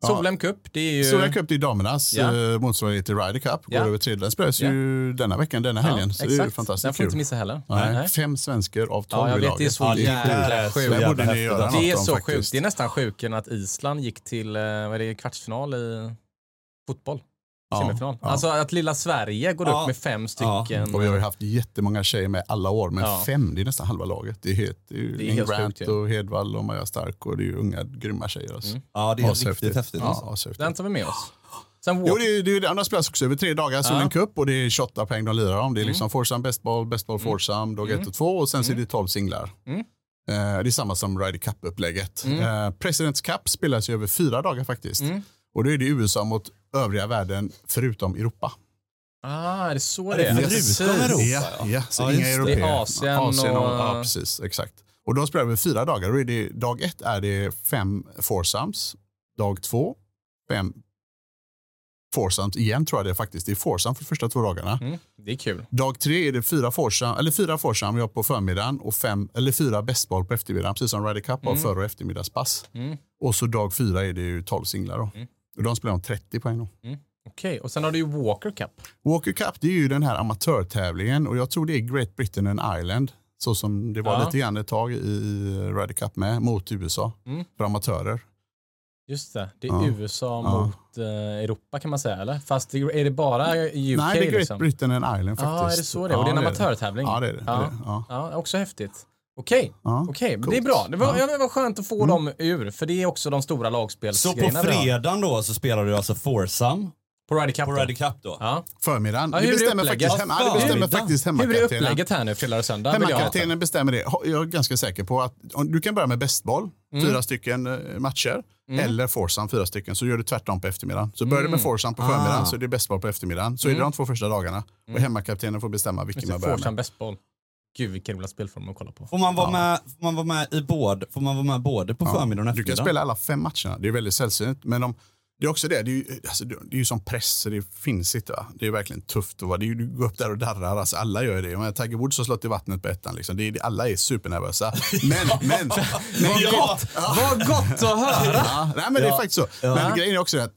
Solheim Cup, det är ju...
Stora Cup det är damernas
Ja.
eh, motsvarighet till Ryder Cup. Går
Ja.
över tre. Den spelas
Ja.
ju denna veckan, denna
Ja,
helgen. så det är ju
exakt.
fantastiskt
Den får
kul.
inte missa heller.
Nej,
Nej.
Fem svenskar av 12
Ja,
i laget.
det är så
Ja,
jävla sjukt.
Det
jävla
borde ni
häftigt.
göra
Det är så sjukt. Det är nästan sjukare än att Island gick till eh, vad är det, kvartsfinal i fotboll.
Ja,
Semifinal.
ja.
Alltså att lilla Sverige går
Ja.
upp med fem
Ja.
stycken.
Och vi har ju haft jättemånga tjejer med alla år, men
Ja.
fem, det är nästan halva laget. Det är, helt, det är ju
Det är helt
Grant
sjukt ju.
och Hedvall och Maja Stark och det är ju unga grymma tjejer. Alltså.
Mm.
Ja, det är riktigt häftigt.
Ja.
Den tar vi med oss. Sen
Jo, det är, det är, det andra spelas också över tre dagar, Solen Cup och det är 28 poäng de lirar om. Det är liksom Forsam, Best Ball, Best Ball Forsam, dag 1 och 2 och sen så är det 12 singlar.
Mm.
Eh, det är samma som Ryder Cup-upplägget. Eh, Presidents Cup spelas ju över fyra dagar faktiskt.
Mm.
Och då är det USA mot övriga världen förutom Europa.
Ah, är det så det
är förutom. Europa.
Ja, ja så
Ja,
inga europeer.
Det är Asien och-
Ja, precis. Exakt. Och de spelar över fyra dagar. Då är det, dag ett är det fem foursomes. Dag två, fem foursomes igen tror jag det är faktiskt. Det är foursome för de första två dagarna.
Mm, det är kul.
Dag tre är det fyra foursome, eller fyra foursome jag på förmiddagen och fem, eller fyra bästboll på eftermiddagen. Precis som Ryder Cup har för och eftermiddagspass.
Mm.
Och så dag fyra är det ju 12 singlar. Då. Och de spelar om 30 poäng. Då.
Okej, och sen har du ju Walker Cup.
Walker Cup det är ju den här amatörtävlingen och jag tror det är Great Britain and Ireland. Så som det var
Ja.
lite grann ett tag i Ryder Cup med mot USA
Mm.
för amatörer.
Just det, det är
Ja.
USA
Ja.
mot eh, Europa kan man säga eller? Fast det, är det bara UK
Nej, det är Great
liksom?
Britain and Island faktiskt.
Ja, är det så det är? Och det är en
Ja,
amatörtävling?
Ja, det är det.
Ja.
det, är det. Ja.
Ja, också häftigt. Okej,
Ja.
okej,
coolt.
det är bra. Det var,
Ja. Mm.
ja. det var skönt att få dem ur, för det är också de stora
Så på
lagspelsgrejerna vi har.
fredagen då så spelar du alltså Foursome
På Ryder Cup
på? Ryder Cup då?
Ja.
Förmiddagen.
Ja,
det
hur är
bestämmer
upplägget?
faktiskt, hemma, ja, det bestämmer faktiskt
Hur är
hemmakaptenen.
upplägget här nu, fredag och söndag?
Hemmakaptenen bestämmer det. Jag är ganska säker på att du kan börja med bästboll,
Mm.
fyra stycken eh, matcher, eller foursome, fyra stycken, så gör du tvärtom på eftermiddagen. Så börjar du
Mm.
med foursome på förmiddagen
Ah.
så är det bästboll på eftermiddagen. Så är det de två första dagarna. Och hemmakaptenen får bestämma vilken man
det,
börjar med.
bästboll. Gud vilken jävla spelform att kolla på.
Får man vara, med, får man vara med i både, får man vara med både på förmiddagen och
Du
eftermiddagen?
kan spela alla fem matcherna. Det är väldigt sällsynt. Men de, det är också det. Det är ju, alltså, det är ju som press. Det finns inte. Va? Det är verkligen tufft. att vara- Det är, ju- du går upp där och darrar. Alltså, alla gör det. Men Tiger Woods har slått i vattnet på ettan. Liksom. Det är, alla är supernervösa. Men, men, men
Ja.
Vad gott att höra!
Ja, nej, men det är
Ja.
faktiskt så.
Ja.
Men grejen är också att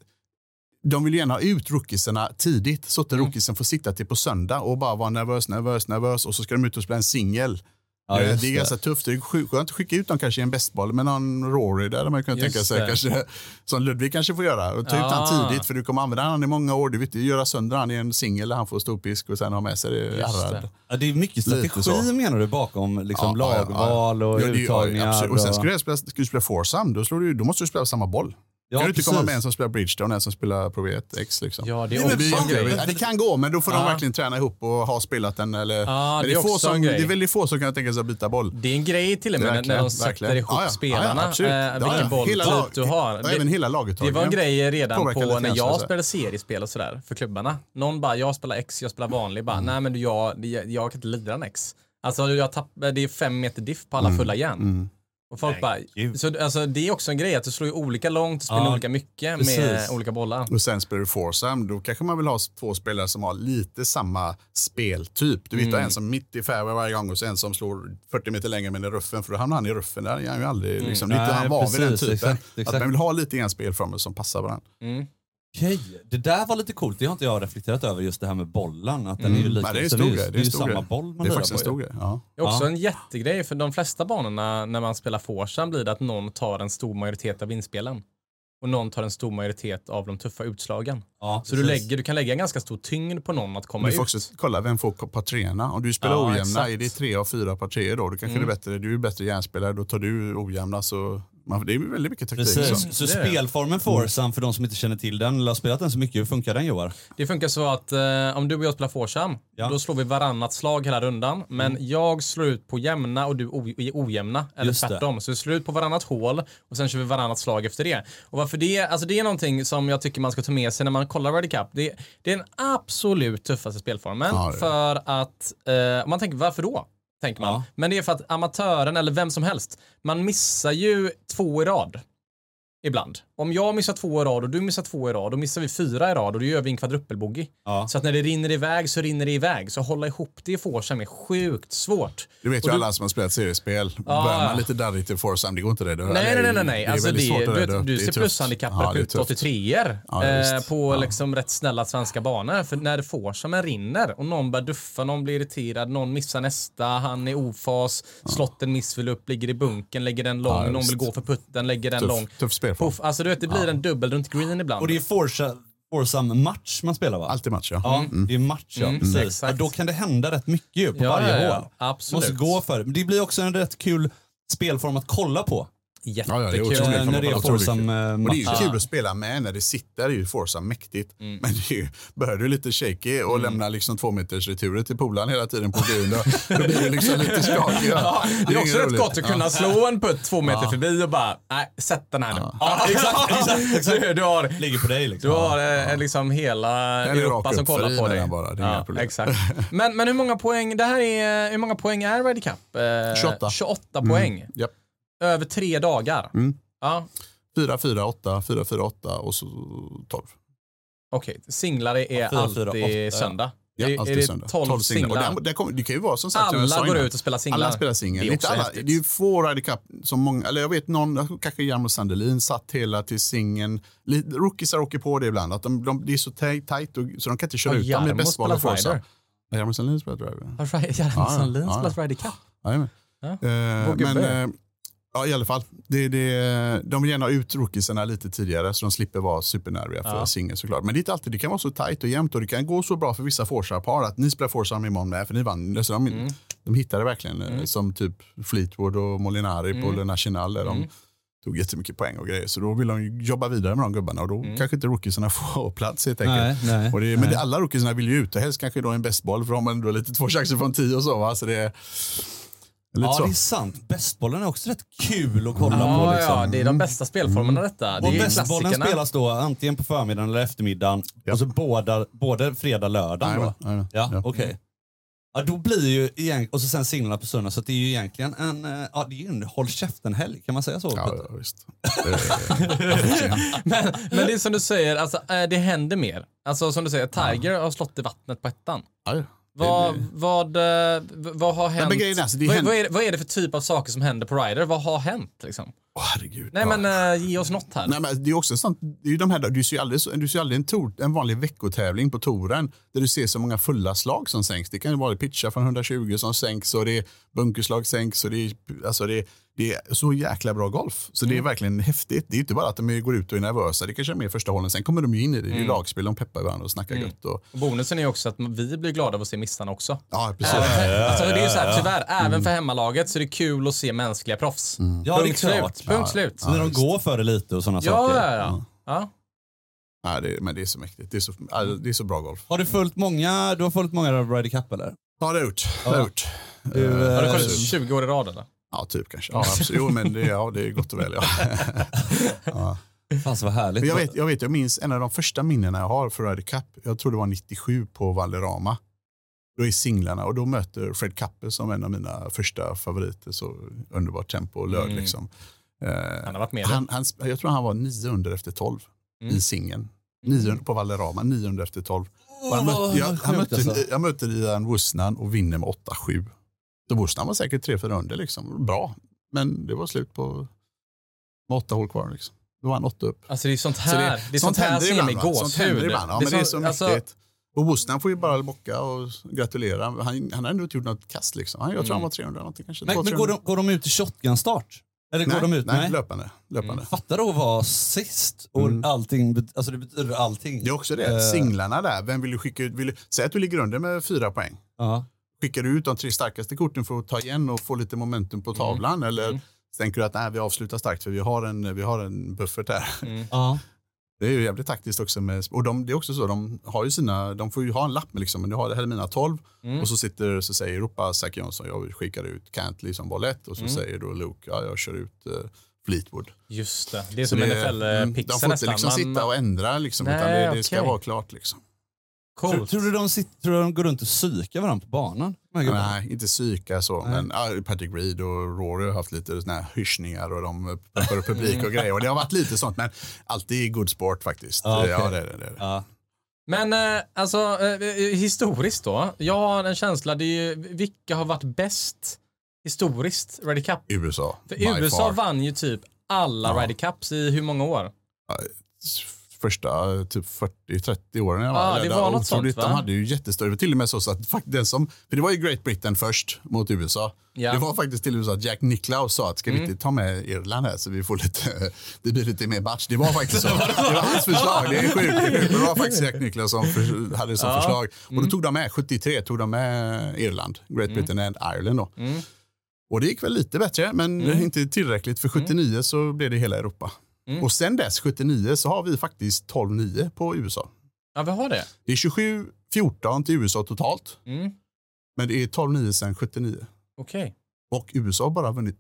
de vill gärna ha ut rookiesarna tidigt så att
Mm.
rookiesen får sitta till på söndag och bara vara nervös, nervös, nervös och så ska de ut och spela en singel.
Ja,
Eh, det är
det.
ganska tufft. Det är skönt att skicka ut dem kanske i en bästboll, men någon Rory där man kan tänka sig
det.
kanske, som Ludvig kanske får göra. Och ta ut
Ah.
han tidigt för du kommer använda han i många år. Du vill inte göra sönder han i en singel där han får storpisk och sen ha med sig det
det.
Ja, det är mycket strategi menar du bakom liksom
Ja, ja, ja.
lagval och
Ja, ja,
uttagningar?
och sen ska du spela, du spela foursome, då, slår du, då måste du spela samma boll.
Ja,
kan du inte komma
precis.
med en som spelar Bridgestone och en som spelar Pro V1 X. Liksom.
Ja, det är
Nej,
också
men
Det,
en
fan,
det kan gå, men då får de
Ja.
verkligen träna ihop och ha spelat den. Eller,
Ja, det är
få
också
som, det är väldigt få som kan tänka sig att byta boll.
Det är en grej till och med när- de sätter
verkligen.
ihop
Ja, ja.
spelarna,
Ja, Ja,
vilken
ja.
boll
Hela
typ
lag-
du har.
Ja, även hela
Det
laguttagningen.
var en grej redan på när jag
så.
spelade seriespel och sådär för klubbarna. Någon bara, jag spelar X, jag spelar vanlig. Bara, nej men du, jag, jag, jag kan inte lira en X. Alltså jag tapp, det är fem meter diff på alla fulla järn. Och folk bara,
gud.
så, alltså, det är också en grej att du slår ju olika långt, spelar
Ja,
olika mycket med
precis.
olika bollar.
Och sen spelar du foursome, då kanske man vill ha två spelare som har lite samma speltyp. Du vet
Mm.
en som mitt i fairway varje gång och sen en som slår 40 meter längre men i ruffen, för då hamnar han i ruffen. Där är han ju aldrig, liksom,
Nej,
lite, han var vid den
precis,
typen.
exakt,
Att
exakt.
man vill ha lite grann spelformer som passar varandra.
Mm.
Okej, det där var lite coolt. Det har inte jag reflekterat över, just det här med bollen. Att den är ju lite,
Nej, det är en
så
stor
ju-
grej. Det är
det är
en
ju
stor
samma
grej.
boll man
Det är
lirar
faktiskt en
på. ju.
stor grej. Ja.
Det är också
Ja.
en jättegrej för de flesta banorna när man spelar foursome blir det att någon tar en stor majoritet av inspelen. Och någon tar en stor majoritet av de tuffa utslagen.
Ja,
Så du,
precis.
lägger, du kan lägga en ganska stor tyngd på någon att komma
Du får
ut.
också kolla vem får par treorna. Om du spelar
Ja,
ojämna,
exakt.
är det tre av fyra par treor då, då kanske
Mm.
det är bättre, du är bättre järnspelare, då tar du ojämna. Så man, det är väldigt mycket taktik.
Precis.
Så.
Så
Det det.
spelformen foursome, för de som inte känner till den, eller har spelat den så mycket, hur funkar den Joar?
Det funkar så att eh, om du och jag spelar foursome,
Ja.
då slår vi varannat slag hela rundan. Men jag slår ut på jämna och du i ojämna, eller
Just det.
tvärtom. Så vi slår ut på varannat hål och sen kör vi varannat slag efter det. Och varför det? Alltså det är någonting som jag tycker man ska ta med sig när man kollar Ryder Cup. Det, det är den absolut tuffaste spelformen.
Ja, det det.
för att, eh, man tänker varför då? Tänker man.
Ja.
Men det är för att amatören eller vem som helst, man missar ju två i rad. Ibland. Om jag missar två i rad och du missar två i rad, då missar vi fyra i rad och då gör vi en kvadruppelbogey.
Ja.
Så att när det rinner iväg så rinner det iväg. Så hålla ihop det i foursome är sjukt svårt.
Du vet
Och
ju alla som har spelat seriespel.
Ja,
Börjar
ja.
man lite darrigt i foursome, det går inte det. det
Nej, nej, nej, nej, nej.
Det är
Alltså
väldigt
det,
svårt att
du,
rädda
du
Det
ser plushandikappare
Ja, det
på
tufft.
83
Ja,
eh, på
Ja.
liksom rätt snälla svenska banor. För när foursomen rinner och någon börjar duffa, någon blir irriterad, någon missar nästa, han är ofas, slotten missvill upp, ligger i bunken, lägger den lång, någon vill gå för putten, lägger den
Tuff-
lång.
tuff spelform.
Puff. Alltså du vet, det blir en dubbel runt green ibland.
Och det är foursome, foursome match man spelar va?
Alltid match, ja.
Ja, det är match ja.
Mm,
Precis.
exakt.
Ja, då kan det hända rätt mycket ju på
Ja,
varje
ja, ja.
hål.
Absolut.
Måste gå för. Men det blir också en rätt kul spelform att kolla på.
Jättekul.
Ja, ja, det är
när det är foursome
kul.
eh,
Och det är ju kul att spela med när det sitter, det är ju foursome mäktigt. Men det är ju, börjar du lite shaky och lämnar liksom två meters returer till polaren hela tiden på green, då, då blir det liksom lite skakig.
Ja, det är också rätt
roligt.
gott att kunna slå en putt två meter förbi och bara, nej, sätt den här nu.
Ja, exakt, exakt, exakt.
Du, du har,
Ligger på dig liksom.
du har eh, liksom hela
är
Europa som
upp för
kollar på dig.
bara, det är inga problem.
exakt. Men, men hur många poäng, det här är, hur många poäng är Ryder Cup? Eh,
28.
28 poäng.
Japp.
Över tre dagar.
Mm.
Ja,
4, 4, 8, 4, 4, 8 och så 12.
okej. Singlar är
Ja, fyra,
alltid
fyra, åtta.
söndag.
Ja,
är,
alltid
är det
söndag.
12
singlar.
singlar?
Och det, det, kommer, det kan ju vara som sagt,
Alla går ut och spelar singlar.
Alla spelar singel.
Det är
Inte
också
alla.
häftigt.
Det är ju få Ryder Cup som många, eller jag vet någon, kanske Jarmo Sandelin satt hela till singeln. Rookiesar åker på det ibland, att de, de, det är så taj- tajt och, så de kan inte köra
Har
ut dem i
Jarmo
bästboll och
spelat
forsa.
Ryder?
Ja, Jarmo Sandelin spelar Ryder-
Jarmo
Ja, ja.
Sandlin
Ja, ja.
spelat Ryder Cup?
Jajamän.
Ja.
Men eh, ja, i alla fall, det, det, de vill gärna ha ut rookiesarna lite tidigare så de slipper vara supernärviga för
Ja.
singel såklart. Men det är inte alltid, det kan vara så tajt och jämnt och det kan gå så bra för vissa forsar-par att ni spelar forsar imorgon med för ni vann. Så de,
Mm.
de hittade verkligen eh, som typ Fleetwood och Molinari
Mm.
på Le National där de tog jättemycket poäng och grejer. Så då vill de jobba vidare med de gubbarna och då
Mm.
kanske inte rookiesarna får plats helt enkelt.
Nej, nej,
och det, men det, alla rookiesarna vill ju ut och helst kanske då en bästboll för de har ändå lite två chanser från tio och så. Va? så det lite
Ja,
så.
det är sant. Bästbollen är också rätt kul att kolla på.
Ja,
Liksom.
ja, det är de bästa spelformerna detta. Det
Och bästbollen spelas då antingen på förmiddagen eller eftermiddagen.
Ja.
Och så båda, både fredag, lördag. Då. Ja,
Ja.
okej. Ja, då blir ju och så sen singlarna på söndag, så det är ju egentligen en, eh, ja, det är ju en håll käften-helg, kan man säga så?
Ja, ja, visst.
Men, men det är som du säger, alltså, eh, det händer mer. Alltså som du säger, Tiger har slått i vattnet på ettan.
ja, ja.
Vad, vad, eh, vad har hänt?
men grejen är alltså, det
vad,
händer-
vad, är vad är det för typ av saker som händer på Ryder? Vad har hänt? Liksom?
Åh, herregud.
Nej
Ja.
men äh, ge oss något här.
Nej, men det är också sånt, det är ju de här, du ser ju aldrig, du ser aldrig en, tor, en vanlig veckotävling på touren där du ser så många fulla slag som sänks. Det kan ju vara pitchar från 120 som sänks och det är bunkerslag sänks och det är, alltså det, det är så jäkla bra golf. Så
Mm.
det är verkligen häftigt. Det är inte bara att de går ut och är nervösa, det kanske är mer första hållen. Sen kommer de ju in i det. Det är ju
Mm.
lagspel, de peppar varandra och snackar gött. Och,
Och bonusen är också att vi blir glada av att se missarna också.
ja, precis.
alltså, det är ju så här, tyvärr, även för hemmalaget så är det kul att se mänskliga proffs.
Ja, det är
Punkt
klart.
slut. Punkt slut.
Så när de går för det lite och sådana
Ja,
saker.
ja, ja. ja.
Ja, det, men det är så mäktigt. Det är så, ja, det är så bra golf.
Har du följt många, du har följt många av Ryder Cup eller?
Ja, det har jag gjort. Det har gjort.
Du,
Har du
eh,
kollat 20 år i rad eller?
Ja, typ kanske. Ja, absolut. Jo, men det, ja, det är gott och väl. Ja. ja.
Fan så vad härligt.
Men jag, vet, jag vet, jag minns en av de första minnena jag har för Ryder Cup. Jag tror det var 97 på Valderrama. Då är singlarna och då möter Fred Kappe som en av mina första favoriter. Så underbart tempo och löd liksom. Eh,
Mm. Han har varit med
han, han, Jag tror han var 900 efter 12
Mm.
i singeln. 900 på Valderrama, 900 efter 12. Och han mötte, jag, han mötte,
alltså.
jag mötte Ian Wusnan och vinner med 8-7. Så Wusnan var säkert 3-4 under. Liksom. Bra, men det var slut på åtta hål kvar. Liksom. Då var han åtta upp.
Alltså det är sånt
Så
här, det, är sånt här
händer
som ger mig
va? Sånt händer
gåshud.
ibland. Ja, men det är så
alltså,
mäktigt. Och får ju bara bocka och gratulera. Han, han har ändå inte gjort något kast. Liksom. Jag tror han var 300 någonting. Kanske.
Men,
200,
men går, de, går de ut i shotgun-start? Eller går
nej,
de ut?
nej, löpande. löpande.
Mm.
Fatta då att vara sist och
Mm.
allting, alltså det betyder allting.
Det är också det.
Eh,
Singlarna där. Vem vill du skicka ut? Vill du, säg att du ligger under med fyra poäng.
Ja.
Skickar du ut de tre starkaste korten för att ta igen och få lite momentum på tavlan? Eller tänker du att nej, vi avslutar starkt för vi har en, vi har en buffert här?
Ja.
Det är ju jävligt taktiskt också. Med, och de, det är också så, de har ju sina, de får ju ha en lapp med liksom, men du har, det här är mina 12 och så sitter, så säger Europa, Zac Johnson, jag skickar ut Cantley som boll ett och så säger då Luke, ja jag kör ut uh, Fleetwood.
Just det, det är
Så
som
det- mm,
NFL-pixel
De får inte liksom
Man-
sitta och ändra liksom,
Nej,
utan det, det ska
okej.
vara klart liksom.
Tror, tror, du de sitter, tror du de går runt och psykar varandra på banan?
Nej, inte psyka så, men ja, Patrick Reed och Rory har haft lite såna här hyschningar och de pumpar upp publik och grejer. Och det har varit lite sånt, men alltid good sport faktiskt.
Ja, okej.
Ja, det är det. det, är det.
Men eh, alltså eh, eh, historiskt då. Jag har en känsla, det är ju, vilka har varit bäst historiskt Ryder Cup?
USA.
För USA
far.
vann ju typ alla
Ja.
Ryder Cups i hur många år?
Första typ 40-30 åren. jag
Ja, det
ledde.
var något sånt, va?
De hade ju jättestor, det var till och med så så att fakt- den som, för det var ju Great Britain först mot USA.
Ja.
Det var faktiskt till och med så att Jack Nicklaus sa att ska
Mm.
vi inte ta med Irland här så vi får lite, det blir lite mer match. Det var faktiskt så. Det var hans förslag. Det är sjukt. Det, det var faktiskt Jack Nicklaus som för, hade som
Ja.
förslag. Och
Mm.
då tog de med, 73 tog de med Irland, Great Britain and Ireland då.
Mm.
Och det gick väl lite bättre, men inte tillräckligt. För 79 så blev det hela Europa.
Mm.
Och sen dess, 79, så har vi faktiskt 12-9 på USA.
Ja, vi har det.
Det är 27-14 till USA totalt,
Mm.
men det är 12-9 sen 79.
Okej.
Och USA har bara vunnit,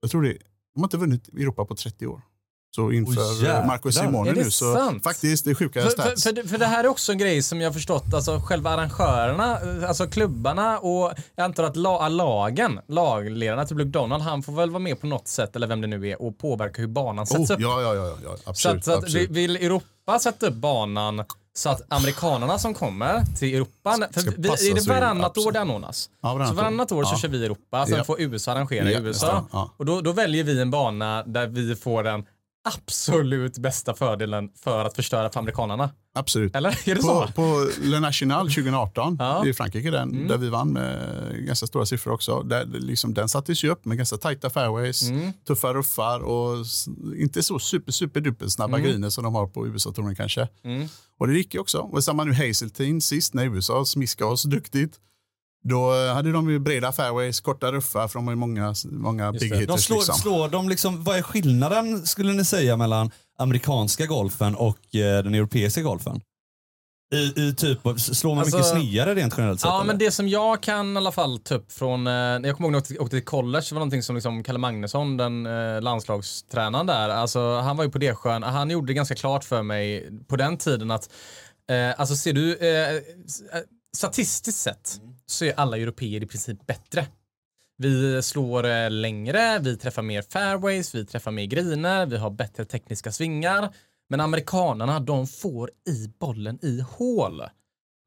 jag tror det, de har inte vunnit Europa på 30 år. Så inför
jävlar.
Marco Simone nu så
sant?
faktiskt, det är sjuka
För,
stats.
för, för, det- för det här är också en grej som jag förstått, alltså själva arrangörerna, alltså klubbarna och jag antar att la, lagen, lagledarna till Luke Donald, han får väl vara med på något sätt, eller vem det nu är, och påverka hur banan sätts
oh,
upp.
ja, ja, ja, ja, absolut.
så att vi,
absolut.
vill Europa sätta upp banan så att amerikanerna som kommer till Europa, för vi, är det varannat år det anordnas?
Ja, varannat
så varannat år så
Ja.
kör vi Europa, sen
Ja.
får USA arrangera i USA.
Ja.
Och då, då väljer vi en bana där vi får den absolut bästa fördelen för att förstöra för amerikanerna.
absolut.
Eller? Är det
På,
så?
på Le National 2018
Ja.
i Frankrike, den,
Mm.
där vi vann med ganska stora siffror också. Där, liksom, den sattes ju upp med ganska tajta fairways,
Mm.
tuffa ruffar och inte så super, super duper snabba griner som de har på USA-touren kanske.
Mm.
Och det gick ju också. Och samma nu Hazeltine sist när USA smiskade oss duktigt. Då eh, hade de ju breda fairways, korta ruffar, för de har ju många, många big
det.
hitters.
De slår,
liksom.
slår de liksom, vad är skillnaden skulle ni säga mellan amerikanska golfen och eh, den europeiska golfen? I, i typ, slår man mycket
Alltså-
snyggare rent generellt sett?
Ja,
eller?
men det som jag kan i alla fall upp från, eh, jag kommer ihåg när jag åkte, åkte till college, det var någonting som liksom Kalle Magnusson, den eh, landslagstränaren där, alltså han var ju på Desjön, han gjorde det ganska klart för mig på den tiden att, eh, alltså ser du, eh, eh, statistiskt sett så är alla europeer i princip bättre. Vi slår eh, längre, vi träffar mer fairways, vi träffar mer griner, vi har bättre tekniska svingar. Men amerikanerna, de får i bollen i hål.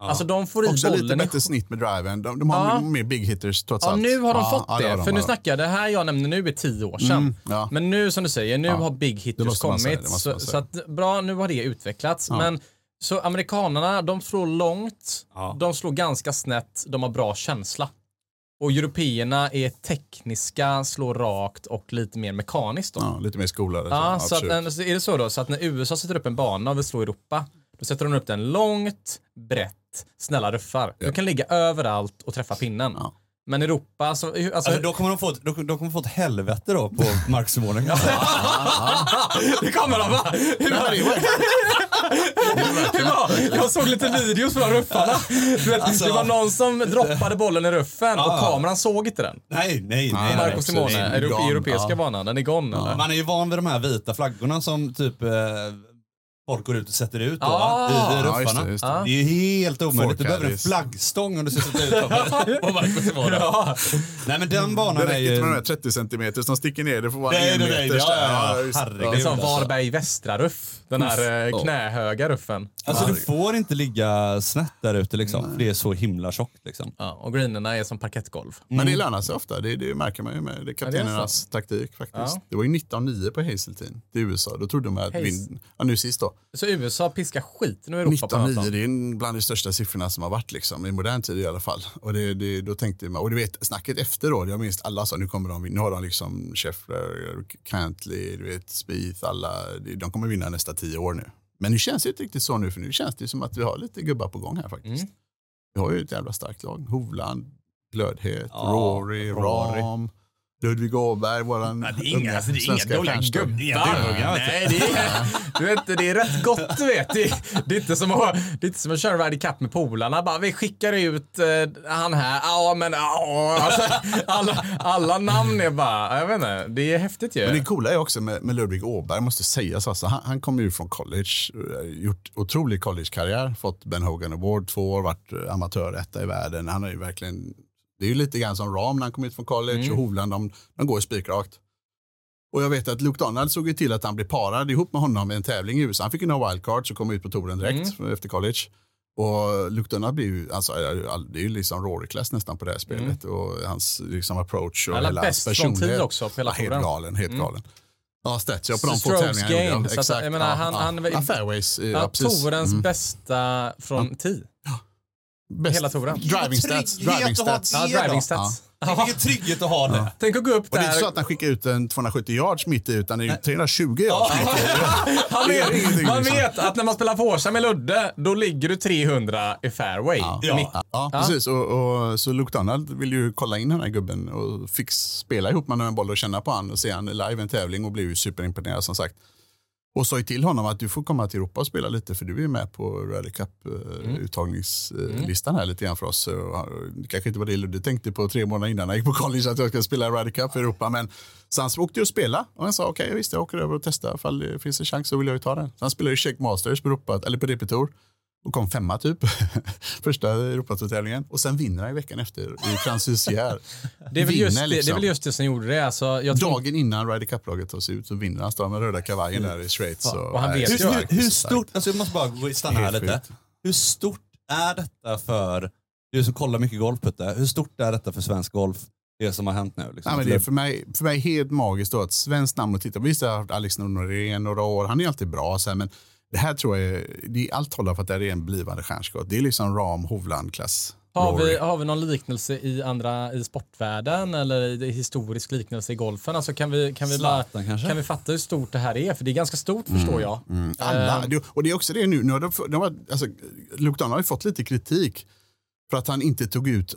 Alltså de får i
Också
bollen
lite
i
bättre
hål.
snitt med driven. De, de har
Ja.
mer big hitters trots
Ja,
allt.
nu har de
Ja,
fått
ja,
det.
har de,
för nu snackar det här jag nämner nu är tio år sedan.
Mm, ja.
Men nu som du säger, nu
Ja,
har big
det
hitters
säga,
kommit.
det måste
Så,
säga.
så att, bra, nu har det utvecklats. Men så amerikanerna, de slår långt,
Ja.
de slår ganska snett, de har bra känsla. Och européerna är tekniska, slår rakt och lite mer mekaniskt. Då.
Ja, lite mer skolade.
Ja,
så,
att, är det så då, så att när USA sätter upp en bana och vill slå Europa, då sätter de upp den långt, brett, snälla ruffar. Du kan ligga överallt och träffa pinnen.
Ja.
Men Europa, så, alltså,
Alltså, då kommer de få ett, då, då kommer de få ett helvete då på Mark Simone.
det kommer de va? Det? Var? Jag såg lite videos från ruffarna. Du vet,
Alltså-
det var någon som droppade bollen i ruffen och
Ja.
kameran såg inte den.
nej, nej, nej.
Marco. Simone,
den är
Euro-
gone.
europeiska
Ja.
banan, den är gone eller?
Man är ju van vid de här vita flaggorna som typ eh, folk går ut och sätter ut då,
Ah.
va? i, i
Ja, just
ruffarna.
det, just det.
Ja.
Det är ju helt omöjligt. Du behöver en flaggstång om du ska sätta ut dem på Simone.
Ja.
Nej men den banan
Det
är
räcker
ju...
inte med de här 30 centimeter som sticker ner. Det får vara
Nej,
en
nej, nej,
meter.
ja, ja, ja. Herregud.
Det är som
alltså.
Varberg västra ruff. Den här eh, knähöga ruffen.
Alltså du får inte ligga snett där ute liksom. Det är så himla tjockt liksom.
Ja, och greenerna är som parkettgolv.
Men det lönar sig ofta. Det, det märker man ju med det är kaptenernas taktik faktiskt.
Ja.
Det var ju 19-9 på Hazeltine i USA. Då trodde man att vind... Ja, nu sist då.
Så USA piskar skiten ur Europa på
19-9,
något
det är bland de största siffrorna som har varit liksom, i modern tid i alla fall. Och, det, det, då tänkte man, och du vet snacket efter då, jag minns alla sa nu kommer de, nu har de liksom Scheffler, Cantley, du vet Spieth, alla, de kommer vinna nästa tio år nu. Men nu känns det inte riktigt så nu, för nu känns det som att vi har lite gubbar på gång här faktiskt.
Mm.
Vi har ju ett jävla starkt lag. Hovland, Glödhet,
Ja,
Rory,
Rory.
Ram, Ludvig Åberg, våran
Nej, det är inga,
unga
alltså, det är
svenska
inga dåliga gubbar. Nej, det är, du vet, det är rätt gott du vet. Det, det, är inte som att, det är inte som att köra Ryder Cup med polarna. Bara, vi skickar ut eh, han här. Ja, men ja. Alltså, alla, alla namn är bara, jag vet inte. Det är häftigt ju.
Men det coola är också med, med Ludvig Åberg, måste sägas, alltså, han, han kom ju från college, eh, gjort otrolig collegekarriär, fått Ben Hogan Award två år, varit amatöretta i världen. Han har ju verkligen, det är ju lite grann som Ram när han kom ut från college mm. och Hovland, de, de går spikrakt. Och jag vet att Luke Donald såg ju till att han blev parad ihop med honom i en tävling i USA. Han fick ju några wildcards och kom ut på touren direkt mm. efter college. Och Luke Donald blir ju, alltså, det är ju liksom Rory-klass nästan på det här mm. spelet. Mm. Och hans liksom, approach och hela hans personlighet.
också på hela
ja, Helt galen, helt mm. galen. Ja, stats. Ja, på de få tävlingarna.
Gain,
alltså,
Exakt. Att, jag menar,
ja,
han,
ja.
han,
han, fairways, eh,
ja, Torens
mm.
bästa från 10.
Best.
Hela touren.
Driving stats. Driving stats.
Ja, driving stats. Ja.
Vilken trygghet att ha det. Ja.
Tänk att gå upp
och där. Det är inte så att han skickar ut en 270 yards mitt i, utan det är ju 320 yards ja. mitt i.
han vet, man
liksom.
vet att när man spelar Forsa med Ludde, då ligger du 300 i fairway.
Ja, ja. precis. Och, och, så Luke Donald vill ju kolla in den här gubben och fick spela ihop med en boll och känna på honom och se honom live i en tävling och blev ju superimponerad som sagt. Och sa ju till honom att du får komma till Europa och spela lite för du är med på Ryder Cup-uttagningslistan här lite grann för oss. Ja, Det kanske inte var det Ludde tänkte på tre månader innan han gick på college att jag ska spela Ryder Cup i Europa. Men så han åkte ju och spela och han sa okej okay, visst jag åker över och testar ifall det finns en chans så vill jag ju ta den. Så han spelade ju Czech Masters på, Europa, eller på DP Tour och kom femma typ. Första Europatourtävlingen. Och sen vinner han i veckan efter i Franciscière.
Det är, väl
Vinner,
just, det, det är
liksom.
väl just det som gjorde det. Alltså, jag tror,
Dagen innan Ryder Cup-laget tas ut så vinner han. Står med röda kavajen där i Schweiz.
och han
nej,
vet
Hur, hur, hur stort, alltså jag måste bara stanna här lite. Hur stort är detta för, du som kollar mycket golf Putte, hur stort är detta för svensk golf? Det som har hänt nu. Liksom?
Nej, men det är för mig, för mig helt magiskt då att svenskt namn att titta på. Visst, jag har haft Alex Norén några år. Han är alltid bra. Så här, men det här tror jag, är- det är allt håller för att det här är en blivande stjärnskott. Det är liksom Ram Hovland-klass.
har, vi, har vi någon liknelse i andra i sportvärlden eller i historisk liknelse i golfen? Alltså kan vi, kan vi, bara, kan vi fatta hur stort det här är? För det är ganska stort förstår jag.
Alla,
Eh,
det- och det är också det nu. nu har de, de har, alltså, Luke Donald har ju fått lite kritik för att han inte tog ut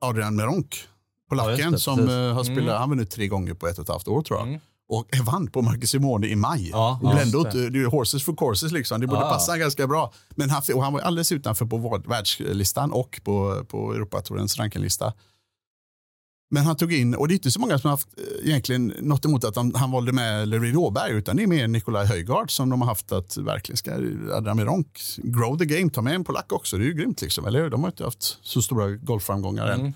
Adrian Meronk, polacken,
Ja,
som eh, har spelat, han vunnit tre gånger på ett och ett halvt år tror jag.
Mm.
Och vann på Marcus Simone i maj.
Ja,
och
ja,
ändå, inte- det är horses for courses liksom. Det borde
Ja.
passa ganska bra. Men han, och han var alldeles utanför på värld- världslistan och på, på Europatourens rankinglista. Men han tog in, och det är inte så många som har haft eh, egentligen något emot att han, han valde med Louis Åberg, utan det är mer Nikolaj Höjgaard som de har haft att verkligen ska, Adrian Meronk, grow the game, ta med en polack också, det är ju grymt liksom, eller hur? De har inte haft så stora golfframgångar än.
Mm.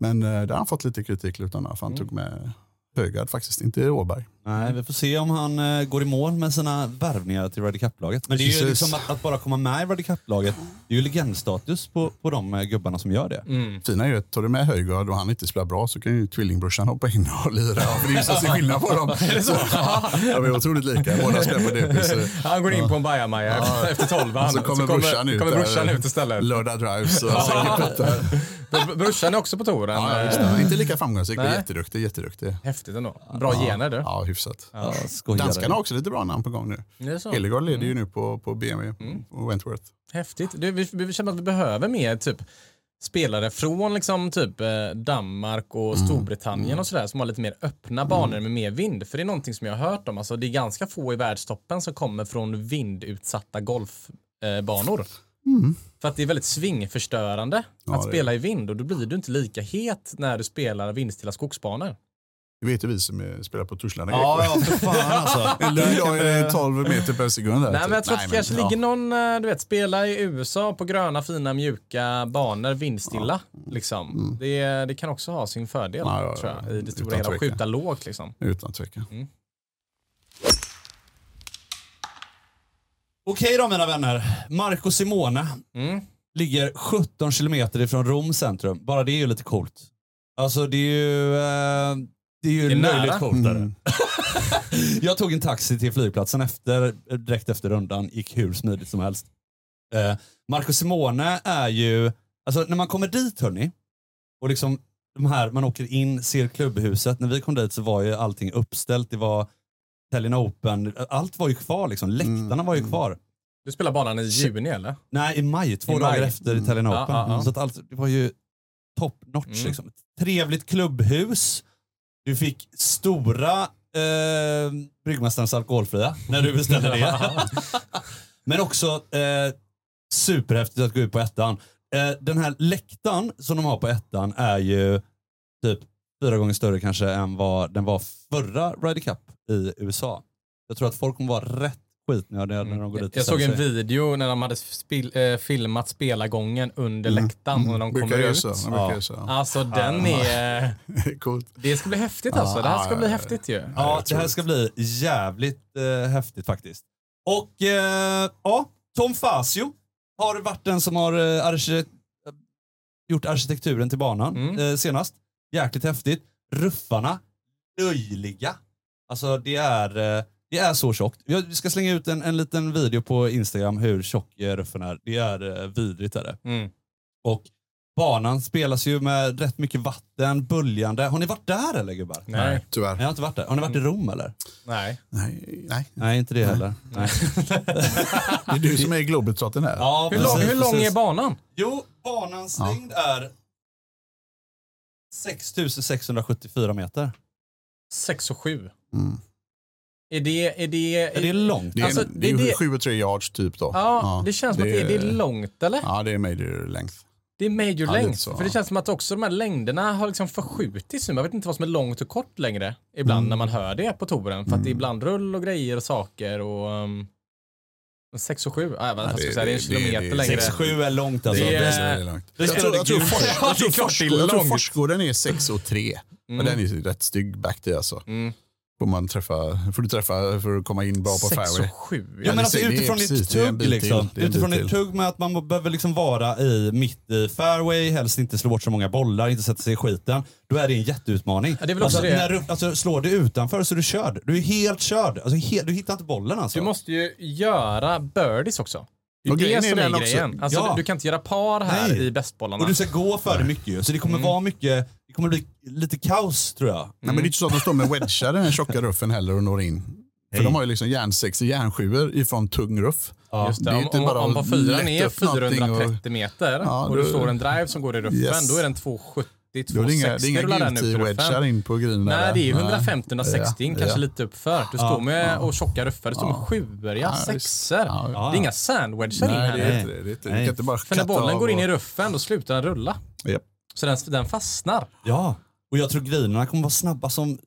Men eh, där har han fått lite kritik, utan att han tog med Höjgaard faktiskt, inte Åberg.
Nej, vi får se om han eh, går i mål med sina värvningar till Ryder Cup-laget. Men det är ju
Precis.
liksom att, att bara komma med i Ryder Cup-laget, det är ju legendstatus på, på de eh, gubbarna som gör det.
Mm.
Fina är ju att tar du med Höjgaard och han inte spelar bra så kan ju tvillingbrorsan hoppa in och lira. För det är ju så skillnad på dem. så, ja, de är otroligt lika, båda spelar på DP. Så.
Han går in på en bajamaja efter, tolvan.
Så kommer brorsan ut,
kommer
där,
brorsan ut istället.
Lördag drives och sänker puttar.
Br- Brorsan är också på touren.
Ja, ja, visst,
Eh.
Inte lika framgångsrik, men
Nej.
jätteduktig. jätteduktig.
Häftigt ändå. Bra gener du.
Ja, hyfsat.
Ja, skojare.
Danskarna har också lite bra namn på gång nu.
Det är så.
Leder ju nu på, på BMW och Wentworth.
Häftigt. Du, vi, vi känner att vi behöver mer typ spelare från liksom typ eh, Danmark och
Mm.
Storbritannien och sådär som har lite mer öppna banor med mer vind. För det är någonting som jag har hört om. Alltså, det är ganska få i världstoppen som kommer från vindutsatta golfbanor. Banor. För att det är väldigt svingförstörande
Mm. Ja,
att spela i vind och då blir du inte lika het när du spelar vindstilla skogsbanor.
Det vet ju vi som spelar på Torslanda
Ja, ja för fan alltså.
En lugn dag är det 12 meter per sekund. Där,
Nej,
typ.
men jag tror att det kanske
men,
ligger någon, eh, du vet, spela i USA på gröna, fina, mjuka banor, vindstilla. Liksom. Det, det kan också ha sin fördel,
Ja, ja,
tror jag, i det stora hela.
tvekan.
Skjuta lågt liksom.
Utan tvekan.
Okej då mina vänner. Marco Simone
Mm.
ligger 17 kilometer ifrån Rom centrum. Bara det är ju lite coolt. Alltså det är ju, eh, det är ju
Det är nära.
löjligt coolt.
Mm.
Jag tog en taxi till flygplatsen efter, direkt efter rundan. Gick hur smidigt som helst. Eh, Marco Simone är ju, alltså när man kommer dit hörni, och liksom de här, man åker in, ser klubbhuset. När vi kom dit så var ju allting uppställt. Det var Italian Open, allt var ju kvar liksom. Läktarna var ju kvar.
Du spelar banan i juni eller?
Nej, i maj, två
I
dagar
maj.
efter Italian
Ja,
Open.
ja, ja.
Så att allt, det var ju top notch.
Mm.
Liksom. Trevligt klubbhus. Du fick stora eh, Bryggmästarens alkoholfria när du beställde det. Men också eh, superhäftigt att gå ut på ettan. Eh, den här läktaren som de har på ettan är ju typ fyra gånger större kanske än vad den var förra Ryder Cup i USA. Jag tror att folk kommer vara rätt skitnödiga när de går dit
Jag såg en video när de hade spil, eh, filmat spelargången under läktaren och när de kommer ut.
så.
Ja.
så.
Alltså den är...
Coolt.
Det ska bli häftigt alltså. Det här ska
Ja,
bli
ja, ja.
häftigt ju.
Ja, det här ska bli jävligt eh, häftigt faktiskt. Och eh, ja, Tom Fasio har varit den som har eh, arki- gjort arkitekturen till banan
Mm.
eh, senast. Jäkligt häftigt. Ruffarna, löjliga. Alltså det är, eh, det är så tjockt. Jag- Vi ska slänga ut en, en liten video på Instagram hur tjock ruffen är. Det är eh, vidrigt. Är det.
Mm.
Och banan spelas ju med rätt mycket vatten, böljande. Har ni varit där eller gubbar?
Nej.
Tyvärr.
Jag har inte varit där. Har ni varit i Rom eller?
Nej.
Nej, nej.
Nej, inte det heller. Nej.
Det är du som är globetrotten här.
Ja,
Hur, lång, hur lång är banan?
Jo, banans längd är 6674 meter.
6 och 7.
Mm.
Är det... Är det,
Är det långt?
Det är,
Alltså,
det är
det-
ju 7 och 3 yards typ då.
Ja, det känns som att det är, det är långt eller?
Ja, det är major length.
Det är major
Ja,
length.
så,
För det
ja.
känns som att också de här längderna har liksom förskjutits nu. Jag vet inte vad som är långt och kort längre ibland när man hör det på touren. För att det är ibland rull och grejer och saker och... Um, 6 och 7, äh, vad jag ska
det-
säga, det är en
det-
kilometer
det-
längre.
6-7 är långt alltså.
Det är-
väldigt långt.
Vi
Jag tror, jag tror. Fors- jag
det är det är
Forsgården- jag tror
långt.
Forsgården är 6 och 3. Men den är rätt stygg back till alltså.
Mm.
Får, man träffa, får du träffa för att komma in bra på
6
fairway.
och 7.
Ja, men alltså utifrån ditt tugg liksom. Utifrån ditt tugg med att man behöver liksom vara i mitt i fairway, helst inte slå bort så många bollar, inte sätta sig i skiten. Då är det en jätteutmaning.
Ja, det är väl också
alltså,
det.
När du, alltså, slår du utanför så är du körd. Du är helt körd. Alltså, he, du hittar inte bollen alltså.
Du måste ju göra birdies också. Det är
Och
det
är
som är
också-
grejen. Alltså,
Ja.
du, du kan inte göra par här
Nej.
i bästbollarna.
Och du ska gå för det mycket ju. Så det kommer vara mycket, det kommer bli lite kaos tror jag.
Nej, men det är inte så att de står med wedgar i den tjocka ruffen heller och når in. För
Nej.
de har ju liksom järnsex och järnsjuor ifrån tung ruff.
Just det,
Det är
om,
inte
om,
bara
om
att
på fyran är
upp någonting
430 meter
Ja,
och du
då-
slår en drive som går i ruffen,
Yes.
då är den 270,
Då är det inga, det
260
är inga guilty wedgar in på grinen.
Nej, det är ju
Nej.
150-160,
Ja,
kanske
ja.
lite uppför. Du står med och tjocka ruffar, du står med sjuor, ja,
Ja,
sexor.
Ja,
ja.
Det är inga sandwedgar in
Nej,
här
det inte det. det, är inte, det.
Nej.
Du kan inte bara
För när bollen går in i
och-
ruffen, då slutar den rulla.
Japp.
Så den, den fastnar.
Ja, och jag tror grinerna kommer vara snabba som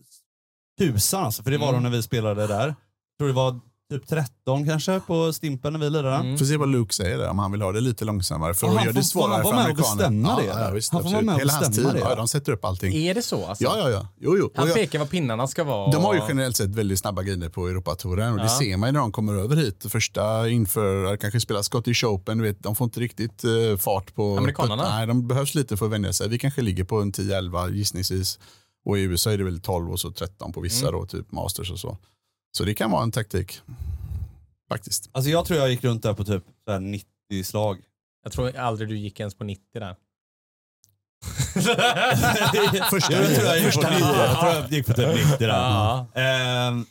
tusan alltså. För det var
Mm.
de när vi spelade där. Jag tror det var typ 13 kanske på Stimpen när vi lirade.
Mm.
Får se vad Luke säger där, om han vill ha det lite långsammare. För att
han
göra det svårare
han får
för
vara med och bestämma det,
Ja, ja, visst,
Han får vara med och
Hela hans team,
det,
ja, de sätter upp allting.
Är det så alltså?
Ja, ja, ja. Jo, jo.
Han pekar vad pinnarna ska vara.
de har ju generellt sett väldigt snabba griner på Europatouren och det
Ja.
ser man ju när de kommer över hit. Första inför, kanske spela Scottish Open, du vet, de får inte riktigt eh, fart på...
Amerikanerna?
Nej, de behövs lite för att vänja sig. Vi kanske ligger på en 10-11 gissningsvis. Och i USA är det väl 12 och så 13 på vissa
Mm.
då, typ Masters och så. Så det kan vara en taktik. Faktiskt.
Alltså jag tror jag gick runt där på typ så här 90 slag.
Jag tror aldrig du gick ens på 90 där.
Första
jag tror jag gick på
första
90,
nio.
jag tror jag gick på typ 90 där.
Ja.
Ehm,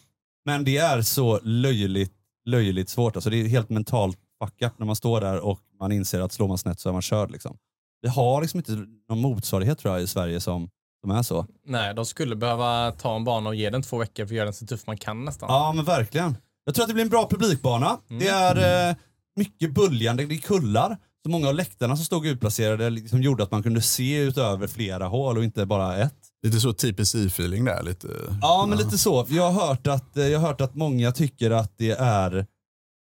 men det är så löjligt, löjligt svårt. Alltså det är helt mentalt fuckat när man står där och man inser att slår man snett så är man körd. Liksom. Vi har liksom inte någon motsvarighet tror jag i Sverige som, som är så.
Nej, de skulle behöva ta en bana och ge den två veckor för att göra den så tuff man kan nästan.
Ja men verkligen. Jag tror att det blir en bra publikbana.
Mm.
Det är eh, mycket böljande, det är kullar. Så många av läktarna som stod utplacerade liksom gjorde att man kunde se utöver flera hål och inte bara ett.
Lite så TPC-feeling där. Lite,
Ja, men lite så. Jag har, hört att, eh, jag har hört att många tycker att det är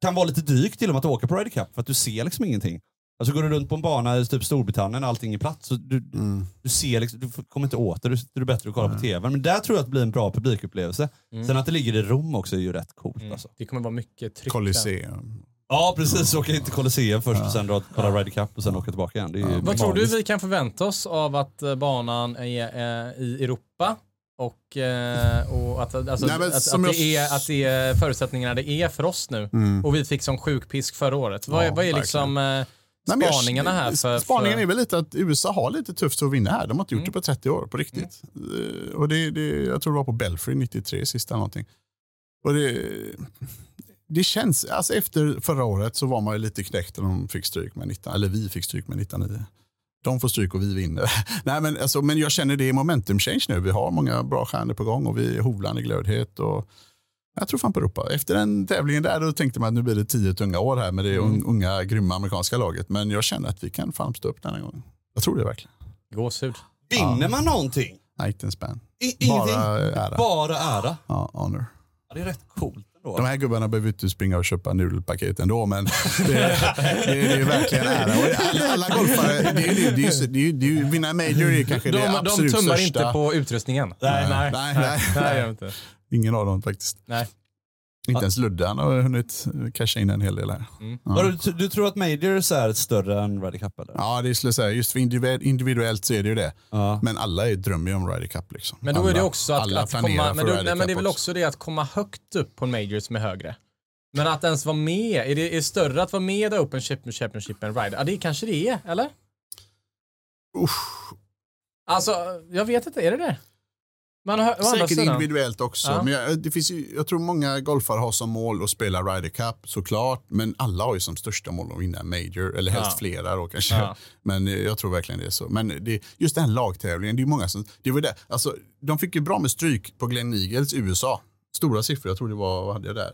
kan vara lite dyrt till och med att åka på Ryder Cup för att du ser liksom ingenting. Alltså går du runt på en bana i typ Storbritannien och allting är platt så du,
Mm.
du ser liksom, du kommer inte åt det. Du, det är bättre att kolla på tv. Men där tror jag att det blir en bra publikupplevelse. Sen att det ligger i Rom också är ju rätt coolt alltså.
Det kommer vara mycket tryck.
Colosseum.
Ja precis, åka in till Colosseum först och sen dra, kolla Ryder Cup och sen åka tillbaka igen. Det är ju
Vad tror du vi kan förvänta oss av att eh, banan är eh, i Europa? Och, eh, och att, alltså,
Nej,
att, att, det
jag- Mm.
är, att det är förutsättningarna det är för oss nu. Och vi fick som sjuk pisk förra året. Vad, är-
Ja,
vad är liksom
Nej,
spaningarna här? För,
Spaningen är väl lite att USA har lite tufft att vinna här. De har inte gjort
Mm.
det på 30 år på riktigt. Eh, Och det, det, jag tror det var på Belfry 93 sista någonting. Och det, det känns, alltså efter förra året så var man ju lite knäckt när de fick stryk med 19, eller vi fick stryk med 19 De får stryk och vi vinner. Nej, men, alltså, men jag känner det är momentum change nu. Vi har många bra stjärnor på gång och vi är hovlan i glödhet. Och jag tror fan på Europa. Efter den tävlingen där då tänkte man att nu blir det tio tunga år här med det un- unga grymma amerikanska laget. Men jag känner att vi kan fan stå upp den här gången. Jag tror det verkligen.
Gåshud.
Vinner man någonting?
Nej, inte en spänn. Bara ära.
Bara ära?
Ja, honor.
Ja, det är rätt coolt.
De här gubbarna behöver inte springa och köpa nudelpaket ändå, men det, det, det är verkligen ära. Och alla, alla golfare, det är ju, det är ju, det är ju, det är vinna major är kanske
De,
det
de
absolut
tummar
största.
inte på utrustningen.
Nej,
nej,
nej,
nej,
nej.
nej, de inte.
Ingen av dem faktiskt.
Nej.
Inte ens Ludde, han har hunnit casha in en hel del här.
Vadå, Du, du tror att Majors är större än Ryder Cup eller?
Ja, det skulle jag säga. Just för individuellt, så är det ju det.
Ja.
Men alla är drömmer ju om Ryder Cup. Liksom.
Men då är det
Alla-
också att,
alla
att komma,
för
men,
Ryder
nej, men det är väl också det att komma högt upp på en major som är högre. Men att ens vara med, är det är större att vara med i Open Championship än Ryder? Ja, det kanske det är, eller?
Usch,
Alltså, jag vet inte, är det det? Andra
Säkert
sidan-
individuellt också.
Ja.
Men jag, det finns ju, jag tror många golfare har som mål att spela Ryder Cup såklart. Men alla har ju som största mål att vinna en Major. Eller helst
Ja.
flera då kanske.
Ja.
Men eh, jag tror verkligen det är så. Men det, just den lagtävlingen, det är många som... Det var det. Alltså, de fick ju bra med stryk på Glenn Eagles USA. Stora siffror, jag tror det var, vad hade jag där?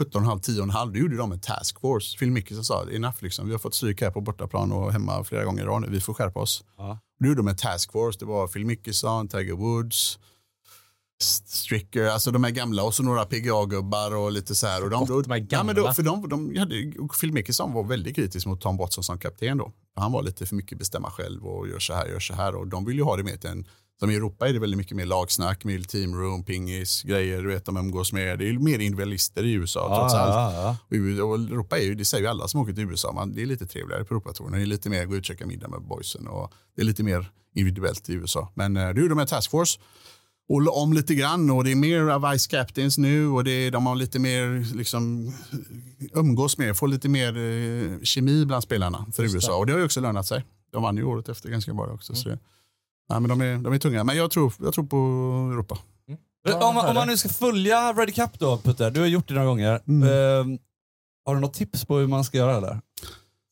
17,5, 10,5. Då gjorde de en task force. Phil Mickelson sa, enough liksom. Vi har fått stryk här på bortaplan och hemma flera gånger i rad nu. Vi får skärpa oss.
Ja.
Då gjorde de en task force. Det var Phil Mickelson, Tiger Woods, Stricker, alltså de här gamla och så några PGA-gubbar och lite så här. Och de,
Gott, de här
ja, men då,
gamla.
för de, de hade, Phil Mickelson var väldigt kritisk mot Tom Watson som kapten då. Han var lite för mycket bestämma själv och gör så här, gör så här. Och de vill ju ha det med till en, som i Europa är det väldigt mycket mer lagsnack, mer teamroom, pingis, grejer, du vet de umgås med. Det är ju mer individualister i USA trots allt.
ja, ja.
Och Europa är ju, det säger ju alla som åker till USA, man, det är lite trevligare på Europatouren. Det är lite mer gå ut och käka middag med boysen och det är lite mer individuellt i USA. Men eh, ju de här Task Force och om lite grann och det är mer vice captains nu och det är, de har lite mer liksom umgås mer, får lite mer eh, kemi bland spelarna för USA och det har ju också lönat sig. De vann ju året efter ganska bra också. Så det, nej, men de, är, de är tunga, men jag tror, jag tror på Europa.
Ja,
om, man, om man nu ska följa Ryder Cup då Putte, du har gjort det några gånger.
Mm.
Ehm, har du något tips på hur man ska göra eller?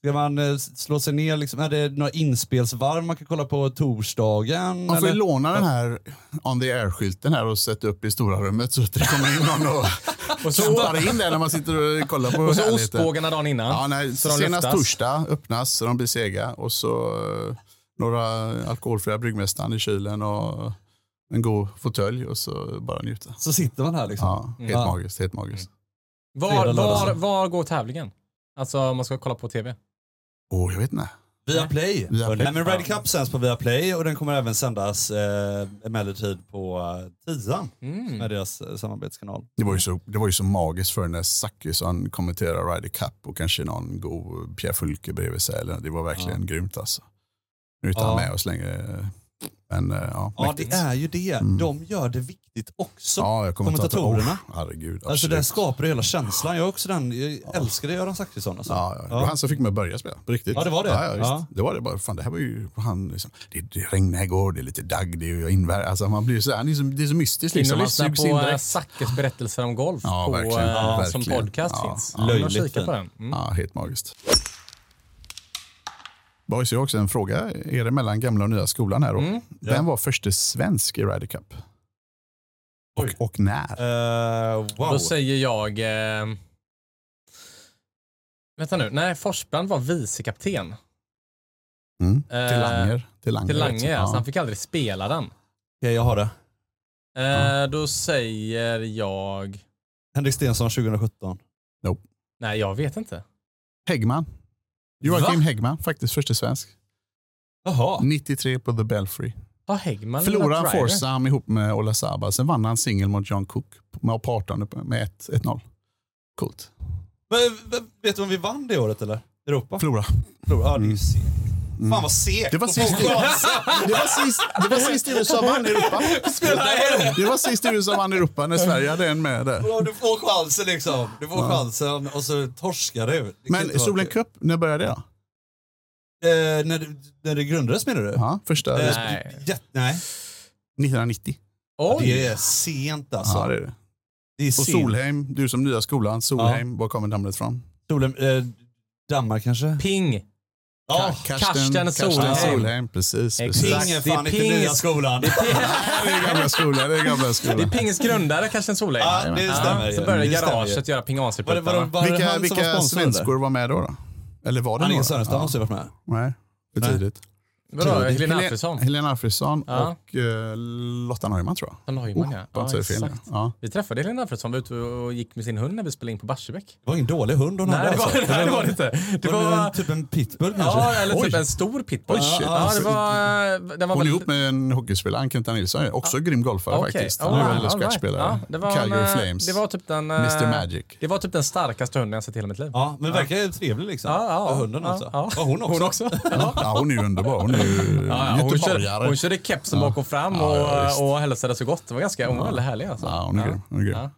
Ska man eh, slå sig ner, liksom, är det några inspelsvarv man kan kolla på torsdagen?
Man får
eller?
låna den här on the air-skylten här och sätta upp i stora rummet så att det kommer in någon och,
Och så,
in där när man sitter och kollar på
och så ostbågarna dagen innan.
Ja, nej, senast
luftas.
torsdag öppnas så de blir sega och så eh, några alkoholfria bryggmästaren i kylen och en god fåtölj och så bara njuta.
Så sitter man här liksom.
Ja, helt
Ja.
magiskt. Helt magiskt.
Var,
lördag,
var,
söndag.
var går tävlingen? Alltså om man ska kolla på tv.
Åh, jag vet inte.
Via Play.
Via.
Nej, men Ryder Cup sänds på Via Play och den kommer även sändas eh, emellertid på eh, Tian
Mm.
med deras eh, samarbetskanal.
Det var ju så, det var ju så magiskt för när Zachrisson kommenterar Ryder Cup och kanske någon god Pierre Fulke bredvid sig. Eller, Det var verkligen grymt alltså. Nu är inte
Ja.
han med oss längre. Men eh, ja,
Ja, det är ju det.
Mm.
De gör det viktigt också.
Ja, jag kommer
kommentatorerna.
Oh, herregud,
Alltså det skapar hela känslan. Jag är också den, jag älskade Göran Zachrisson. Alltså.
Ja, ja. Det var han som fick mig att börja spela, på riktigt.
Ja, det var det.
Ja, ja, visst.
Ja.
Det var det bara. Fan, det här var ju, han, liksom, det, det regnade igår, det är lite dagg, det är invär... Alltså, man blir så, han är så, det är så mystiskt.
In
Liksom. Man sugs in
på eh,
direkt.
Sackes berättelser om golf
Ja,
på,
verkligen.
eh,
Ja,
som
verkligen.
podcast
Ja,
finns.
ja.
Löjligt
kika
fin.
på den. Mm.
Ja, helt magiskt. Boys, jag har också en fråga er mellan gamla och nya skolan här. Då.
Mm,
Vem var första svensk i Ryder Cup? Och, och när?
Eh, wow.
Då säger jag... Eh, vänta nu. Nej, Forsbrand var vicekapten.
Mm.
Eh,
Till Langer. Till Langer,
Till Lange,
också.
ja. Så han fick aldrig spela den.
Okej, jag har det.
Eh, då säger jag...
Henrik Stenson 2017.
Nej, jag vet inte.
Häggman. Joakim
Va?
Häggman, faktiskt första svensk.
Jaha.
93 på The Belfry.
Har Häggman
Förlorade han ihop med Ola Saba. Sen vann han singel mot John Cook med på 18 med ett- 1-0. Coolt.
Men, vet du om vi vann det året eller? Europa?
Förlora.
Förlora. Ja, det är ju segt. Fan vad segt.
Det var sist, det var sist, det var sist USA vann i Europa. Det var sist USA vann i Europa när Sverige hade en med där.
Ja, du får chansen liksom. Du får chansen och så torskar du. Det
Men Solen. Cup, när började det?
Eh, när, när det grundades menar du?
Ja, första
Eh,
Nej.
jätte- nej.
1990.
Oj!
Det är sent alltså.
Ja, det är det.
det är
Och
sent.
Solheim, du som nya skolan, Solheim, var kommer namnet från?
Solen, eh, Danmark kanske?
Ping.
Ja,
Karsten Solheim.
Solheim. Precis, precis.
Exakt.
Ping är
Det är
fan inte nya skolan.
Det är gamla skolan. Det är gamla
Det är
skolan.
Pings grundare, Karsten Solheim.
Ja, det stämmer ju.
Så började
Det stämmer
garaget göra Ping
Var det, var det,
AC-puttarna.
var det
Vilka,
han
vilka svenskor var med då? då? Eller var det
Annika
några?
Sörenstam måste ju varit med.
Nej, för
Nej.
tidigt.
Vadå, Helena
Helen-
Alfredsson?
Helena Alfredsson
Ja.
och uh, Lotta Neumann tror jag.
Från Neumann,
Oh,
ja. ja
fel. Ja.
Vi träffade Helena Alfredsson, var ute och gick med sin hund när vi spelade in på Barsebäck.
Det var ingen dålig hund hon
Nej,
hade
det var,
alltså.
nej, det var det inte. Det
var, det
var...
en, typ en pitbull kanske?
Ja, eller typ
Oj.
en stor pitbull.
Oj,
ja, det var... Den var
Hon är ihop med en hockeyspelare, Kenta Nilsson. Också grym golfare
Okej.
faktiskt.
Oh,
Han är
wow,
väl
all right.
scratchspelare.
Ja, var en,
Calgary
eh,
Flames.
Det var typ den... eh,
Mr Magic.
Det var typ den starkaste hunden jag sett i hela mitt liv.
Ja, men verkar ju trevlig liksom.
Ja, ja,
hunden
ja,
också.
ja.
Ja, hon också.
Hon också. Ja.
Ja, hon är ju underbar. Är ju
Ja, ja,
göteborgare.
hon körde kepsen bak och fram
Ja, ja,
och, och hälsade så gott. Det var ganska, hon var väldigt härlig alltså.
Ja, hon är grym. Hon är grym.
Ja.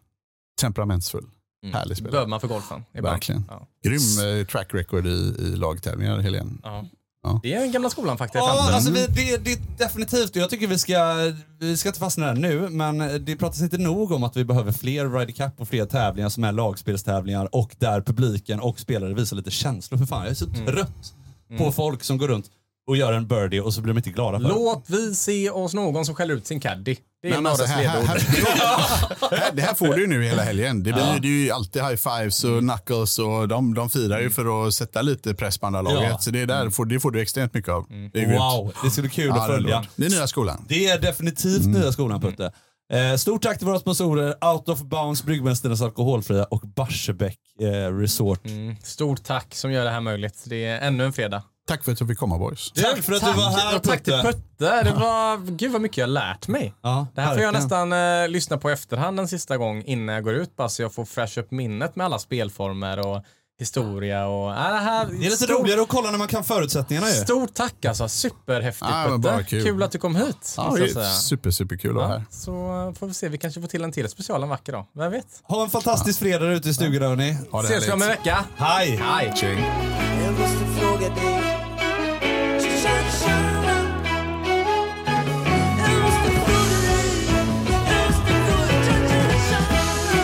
Temperamentsfull.
Mm.
Härlig spelare.
Behöver man för golfen.
Verkligen.
Ja.
Grym eh, track record i, i lagtävlingar, Helene.
Ja.
Ja.
Det är den gamla skolan faktiskt.
Ja, alltså vi, det, det är definitivt. Jag tycker vi ska, vi ska inte fastna där nu, men det pratas inte nog om att vi behöver fler Ryder Cup och fler tävlingar som är lagspelstävlingar och där publiken och spelare visar lite känslor. För fan, jag är så trött på folk som går runt och gör en birdie och så blir de inte glada för det.
Låt vi se oss någon som skäller ut sin caddy. Det är
men alltså,
Norres
här, här,
ledord.
här, här, det här får du ju nu hela helgen. Det blir det är ju alltid high fives och knuckles och de, de firar ju för att sätta lite press på andra laget.
Ja.
Så det, är där, får, det får du extremt mycket av. Det är grymt.
Wow, det ska bli kul
Ja,
att
det är
följa.
Det är nya skolan.
Det är definitivt nya skolan Putte. Eh, stort tack till våra sponsorer Out of Bounds, Bryggmästarnas Alkoholfria och Barsebäck eh, Resort.
Mm, Stort tack som gör det här möjligt. Det är ännu en fredag.
Tack för att du fick komma boys.
Tack för att du var här
och tack till
Putte.
Putte. Det var, gud vad mycket jag har lärt mig.
Ja,
Det här får jag nästan eh, lyssna på efterhand en sista gång innan jag går ut bara så jag får fräscha upp minnet med alla spelformer och historia och... Äh, det, här,
Det är lite roligare att kolla när man kan förutsättningarna ju.
Stort tack alltså, superhäftigt
Ja, men
Putte.
bara kul.
att du kom hit.
Ja, det
jag säga.
är super, super kul att vara
Ja,
här.
så får vi se, vi kanske får till en till special en vacker dag. Vem vet?
Ha en fantastisk fredag där ute i stugan hörni.
Ha det
Ses vi om en vecka.
Hej!
Hej!
Jag måste fråga dig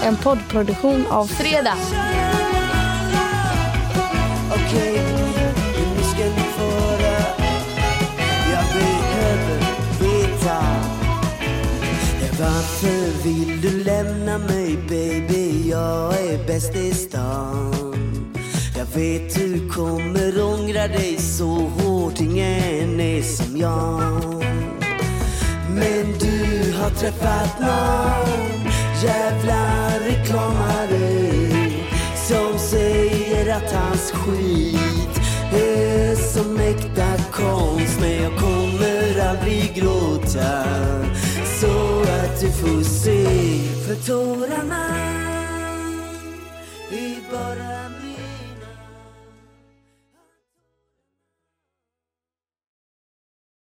En poddproduktion av Fredag.
Okej, nu ska ni få höra Jag behöver veta Varför vill du lämna mig baby? Jag är bäst i stan Jag vet du kommer ångra dig så hårt Ingen är som jag Men du har träffat någon jävla reklamare som säger att hans skit är som äkta konst. Men jag kommer aldrig gråta så att du får se För tårarna är bara min